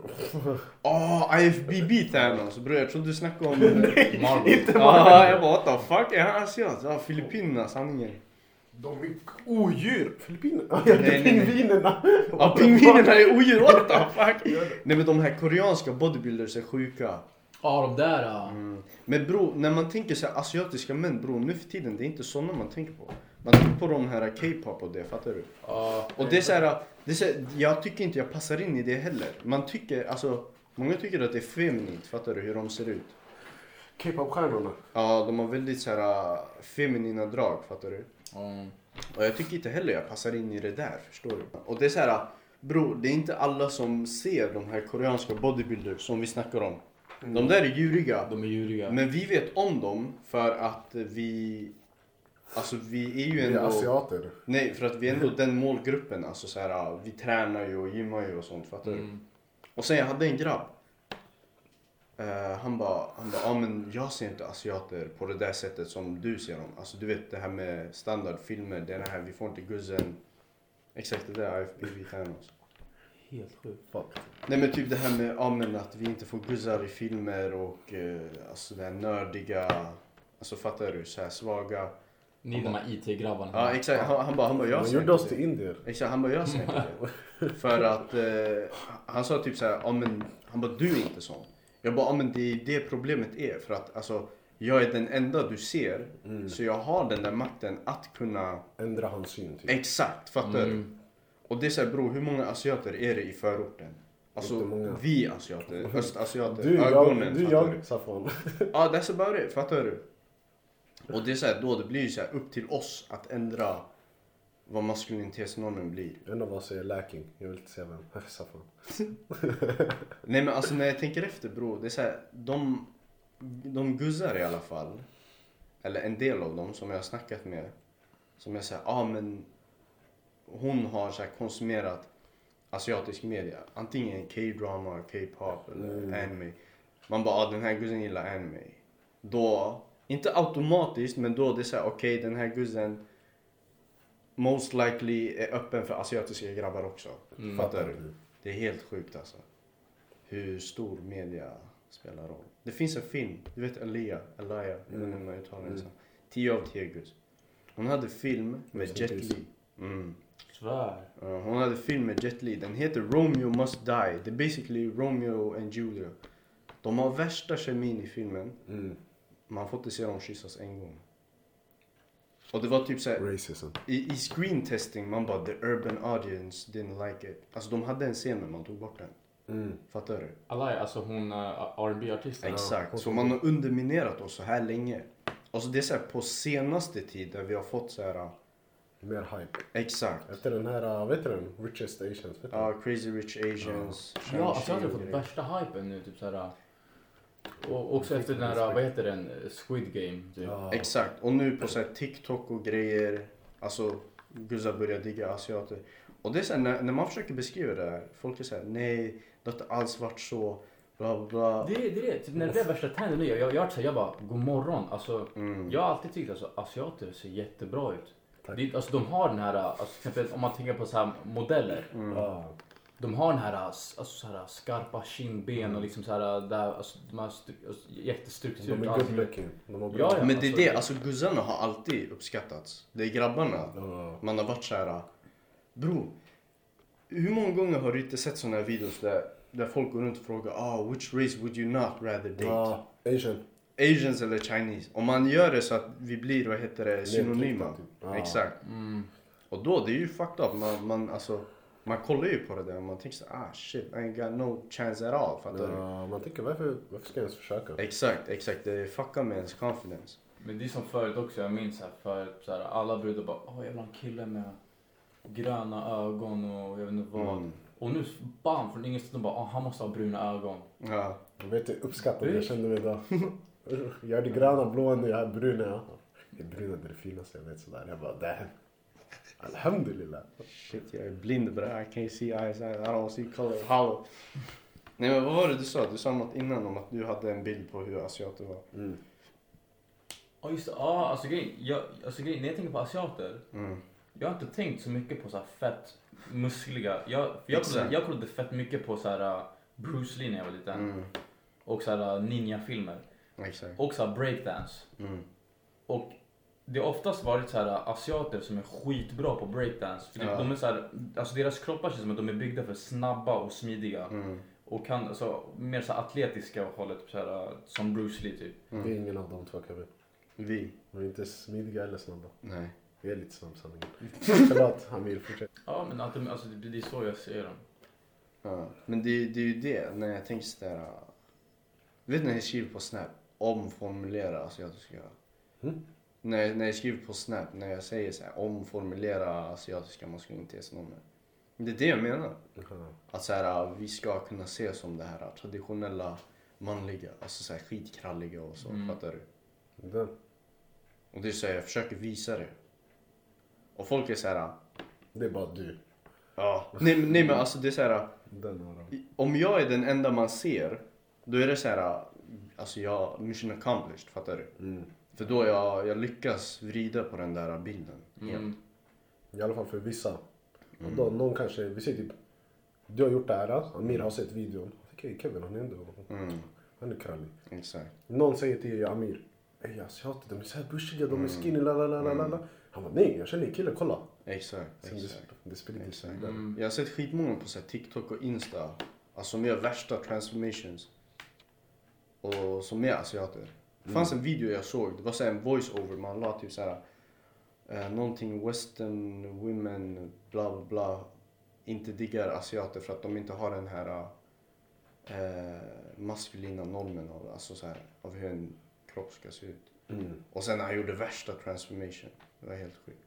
Åh, IFBB Thanos. Bror jag trodde du snackade om... *laughs* Marvel. Ja, jag bara what the fuck, är han asiat? Ja, Filippinerna, sanningen. De är odjur! Filippinerna? *laughs* Pingvinerna. Ja, pingvinerna är odjur, what the fuck? Nej men de här koreanska bodybuilders är sjuka. Ja, de där. ja. Mm. Men bro, när man tänker så här, asiatiska män bro, nu för tiden det är inte sådana man tänker på. Man tänker på de här K-pop och det, fattar du? Ja. Och det är så här, det är så här, jag tycker inte jag passar in i det heller. Man tycker, alltså, många tycker att det är feminint, fattar du hur de ser ut? K-pop-stjärnorna. Ja, de har väldigt så här feminina drag, fattar du? Ja. Och jag tycker inte heller jag passar in i det där, förstår du? Och det är så här, bro, det är inte alla som ser de här koreanska bodybuilders som vi snackar om. De där är djuriga. De är djuriga. Men vi vet om dem för att vi... Alltså vi är ju Vi är ändå... asiater. Nej, för att vi är ändå den målgruppen. Alltså så här, vi tränar ju och gymmar ju och sånt, fattar du? Mm. Och sen jag hade en grabb. Eh, han bara, han bara, ja men jag ser inte asiater på det där sättet som du ser dem. Alltså du vet det här med standardfilmer, det här, vi får inte guzzen. Exakt det där, IFBB Thanos. Helt sjukt. Fuck. Nej men typ det här med, ja men att vi inte får guzzar i filmer och eh, alltså det här nördiga, alltså fattar du? Så här svaga. Ni de här IT-grabbarna. Ja exakt, han, han bara, han bara, jag ser gjorde inte oss det. till indier. Exakt, han bara jag ser inte det. *laughs* För att eh, han sa typ så här, ja men han bara du är inte sån. Jag bara, ja men det är det problemet är. För att alltså jag är den enda du ser. Så jag har den där makten att kunna, Ändra hans syn typ. exakt, fattar Mm. Och det är såhär bror, hur många asiater är det i förorten? Alltså vi asiater, *laughs* östasiater, Du, ögonen. jag, du, jag, Safwan. *laughs* Ja, that's about it. Fattar du? Och det är så här, då det blir ju så här upp till oss att ändra vad maskulinitetsnormen blir. En av oss är lacking. Jag vill inte säga vem. *laughs* Safwan. Nej men alltså när jag tänker efter bro, det är så här, de, de guzzar i alla fall, eller en del av dem som jag har snackat med, som jag säger, ja ah, men hon har så konsumerat asiatisk media, antingen K-drama, K-pop eller anime. Man bara, ah, den här guzzen gillar anime. Då, inte automatiskt, men då det är så här, okej den här guzzen most likely är öppen för asiatiska grabbar också. Mm. Fattar du? Det är helt sjukt alltså. Hur stor media spelar roll. Det finns en film, du vet jag vet inte hur man uttalar det. så. 10 av 10 gus. Hon hade film med Jet. Li. Mm. Svär. Uh, hon hade film med Jet Li. Den heter Romeo Must Die. Det är basically Romeo and Julia. De har värsta kemin i filmen. Mm. Man får inte se dem kyssas en gång. Och det var typ såhär, Racism. i, i screen testing, man bara the urban audience didn't like it. Alltså de hade en scen men man tog bort den. Mm. Fattar du? Alaya, alltså hon uh, rb artisten Exakt. Så man har underminerat oss så här länge. Alltså det är så här på senaste tiden vi har fått så här. Mer hype. Exakt. Efter den här, uh, vet du den? Richest Asians. Ja, Crazy Rich Asians. Ja, alltså jag har fått värsta hypen nu. Typ såhär, och också efter den här, vad heter den, Squid Game. Typ. Ja. Exakt. Och nu på så här TikTok och grejer. Alltså guzzar börjar digga asiater. Och det är så här, när, när man försöker beskriva det här. Folk är såhär, nej det har inte alls varit så. Bla bla bla. Det är det. Typ när det blev värsta trenden nu, jag, jag, jag, jag bara, god morgon. Alltså, Mm. jag har alltid tyckt att alltså, asiater ser jättebra ut. Tack. Det, alltså, de har den här, alltså, om man tänker på så här modeller. Ja. De har den här, alltså, så här skarpa kindben och liksom så här, där, alltså, de stru- alltså, jättestruktur. De är alltså, good looking. De har bra. Ja, ja. Men det är alltså- det, alltså guzzarna har alltid uppskattats. Det är grabbarna. Ja. Man har varit så här. Bro, hur många gånger har du inte sett såna här videos där, där folk går runt och frågar ah, which race would you not rather date? Ja, Asian. Asians eller Chinese? Om man gör det så att vi blir, vad heter det, synonyma. typ. Ja. Exakt. Mm. Och då, det är ju fucked up. Man, man, alltså, man kollar ju på det där och man tänker så ah shit, I ain't got no chance at all. Fattar du? Ja, man tänker varför, varför ska jag ens försöka? Exakt, exakt. Det fuckar med ens confidence. Men det är som förut också, jag minns här, förut så här, alla brudar bara åh ha en kille med gröna ögon och jag vet inte vad. Mm. Och nu bam från ingenstans de bara åh han måste ha bruna ögon. Ja. Jag vet inte uppskattade jag kände mig idag. *laughs* *laughs* Jag är det gröna, blå, jag är brun. Ja. Det är bruna det är det finaste jag vet sådär. Jag bara damn. Alhamdulillah. Shit, jag är blind but I can't see eyes, I don't see color, hollow. Nej men vad var det du sa? Du sa något innan om att du hade en bild på hur asiater var. Mm. Ja just det, ja alltså grejen, jag, alltså grejen, när jag tänker på asiater, Mm. jag har inte tänkt så mycket på så här fett muskliga. Jag, jag, kollade, jag kollade fett mycket på så här uh, Bruce Lee när jag var liten. Mm. Och så här uh, ninja-filmer. Exakt. Och så här breakdance. Mm. Och det har oftast varit så här uh, asiater som är skitbra på breakdance. För Ja. de är så här, alltså deras kroppar känns som att de är byggda för snabba och smidiga. Mm. Och kan, alltså, mer så här atletiska hållet, så här, uh, som Bruce Lee typ. Det är ingen av de två Kevin. Vi? De är inte smidiga eller snabba. Nej. Vi är lite snabb sanningen. *laughs* Förlåt Amir, fortsätt. Ja men att de, alltså, det, det är så jag ser dem. Ja. Men det, det är ju det, när jag tänker sådär... uh, Vet du när jag skriver på Snap? Omformulera asiatiska. Mm. När jag, när jag skriver på Snap, när jag säger så här, omformulera asiatiska maskulinitetsnormer. Det är det jag menar. Jaha. Att så här, vi ska kunna se som det här traditionella manliga, alltså så här skitkralliga och så. Mm. Fattar du? Den. Och det är så här, jag försöker visa det. Och folk är så här, Det är bara du. ja. Nej, nej men alltså det är så här, om jag är den enda man ser, då är det så här, alltså jag, mission accomplished, fattar du? Mm. För då jag, jag lyckas vrida på den där bilden. helt. Mm. I alla fall för vissa. Mm. Då, någon kanske, vi säger typ, du har gjort det här, Amir har sett videon. Okej, Kevin han är ändå, Mm, han är krallig. exakt. Någon säger till Amir, ey asiater de är så här bushiga, de är skinny, la la la la Mm. la. Han bara, nej jag känner en kille, kolla. Exakt, det, exakt. det sig Exakt. Mm. Jag har sett skitmånga på så här, TikTok och Insta, alltså som gör värsta transformations. Och som är asiater. Det fanns en video jag såg, det var så en voice-over, man la typ såhär eh, någonting western women bla bla bla inte diggar asiater för att de inte har den här eh, maskulina normen av, alltså så här, av hur en kropp ska se ut. Mm. Och sen han gjorde värsta transformation. Det var helt sjukt.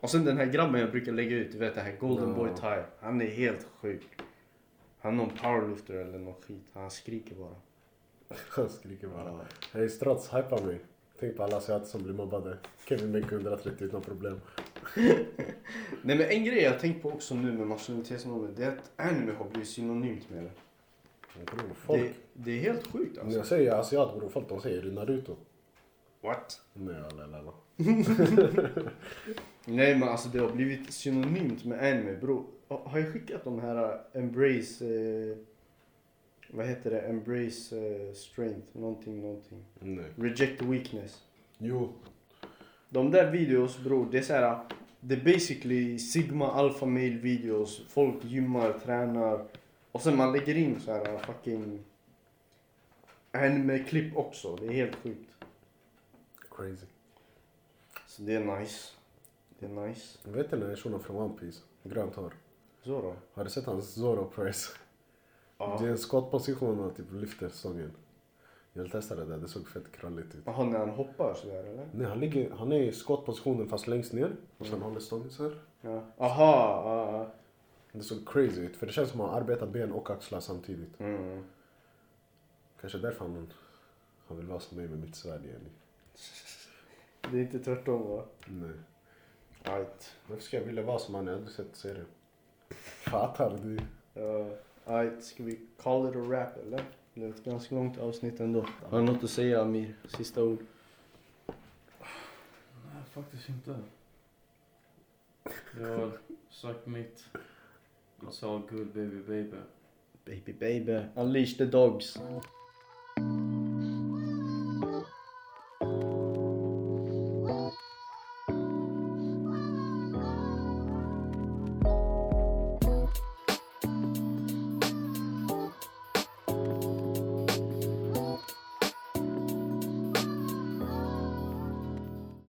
Och sen den här grabben jag brukar lägga ut, du vet den här Golden Ja. Boy Ty. Han är helt sjuk. Han är någon powerlifter eller någon skit. Han skriker bara. *laughs* Han skriker bara. Hej Strats, hypa mig. Tänk på alla asiater som blir mobbade. Kevin Bacon 130 utan problem. *laughs* Nej men en grej jag tänkt på också nu med maskulinitetsnormer, det är att anime har blivit synonymt med det. Bror, folk. Det, det är helt sjukt När alltså. jag säger asiat bror, folk de säger Naruto. What? Nej alla alla alla. Nej men alltså det har blivit synonymt med anime bro. Har jag skickat de här uh, embrace, eh, vad heter det, embrace eh, strength, någonting, någonting. Nej. Reject weakness. Jo. De där videos bror, det är såhär, det är basically sigma alpha male videos. Folk gymmar, tränar. Och sen man lägger in så här fucking anime-klipp också. Det är helt sjukt. Crazy. Så det är nice. Det är nice. Vet du den här shunon från One Piece? Grönt hår. Då. Har du sett hans Zoro press? Ja. Det är en skottposition och typ lyfter stången. Jag vill testa det där, det såg fett kralligt ut. Jaha, när han hoppar sådär eller? Nej, han, ligger, han är i skottpositionen fast längst ner och sen håller stången så här. Ja. Aha, ja, ja. Det såg crazy ut för det känns som att han arbetar ben och axlar samtidigt. Mm. Kanske därför han, han vill vara som mig med mitt svärd igen. Det är inte tvärtom va? Nej. Right. Varför ska jag vilja vara som han? Jag har aldrig sett serien. Fattar du? Uh, right. Ska vi call it a wrap eller? Det är ett ganska långt avsnitt ändå. Har du något att säga Amir? Sista ord? Nej, faktiskt inte. Jag har sagt mitt. It's all good baby baby. Baby baby. Unleash the dogs.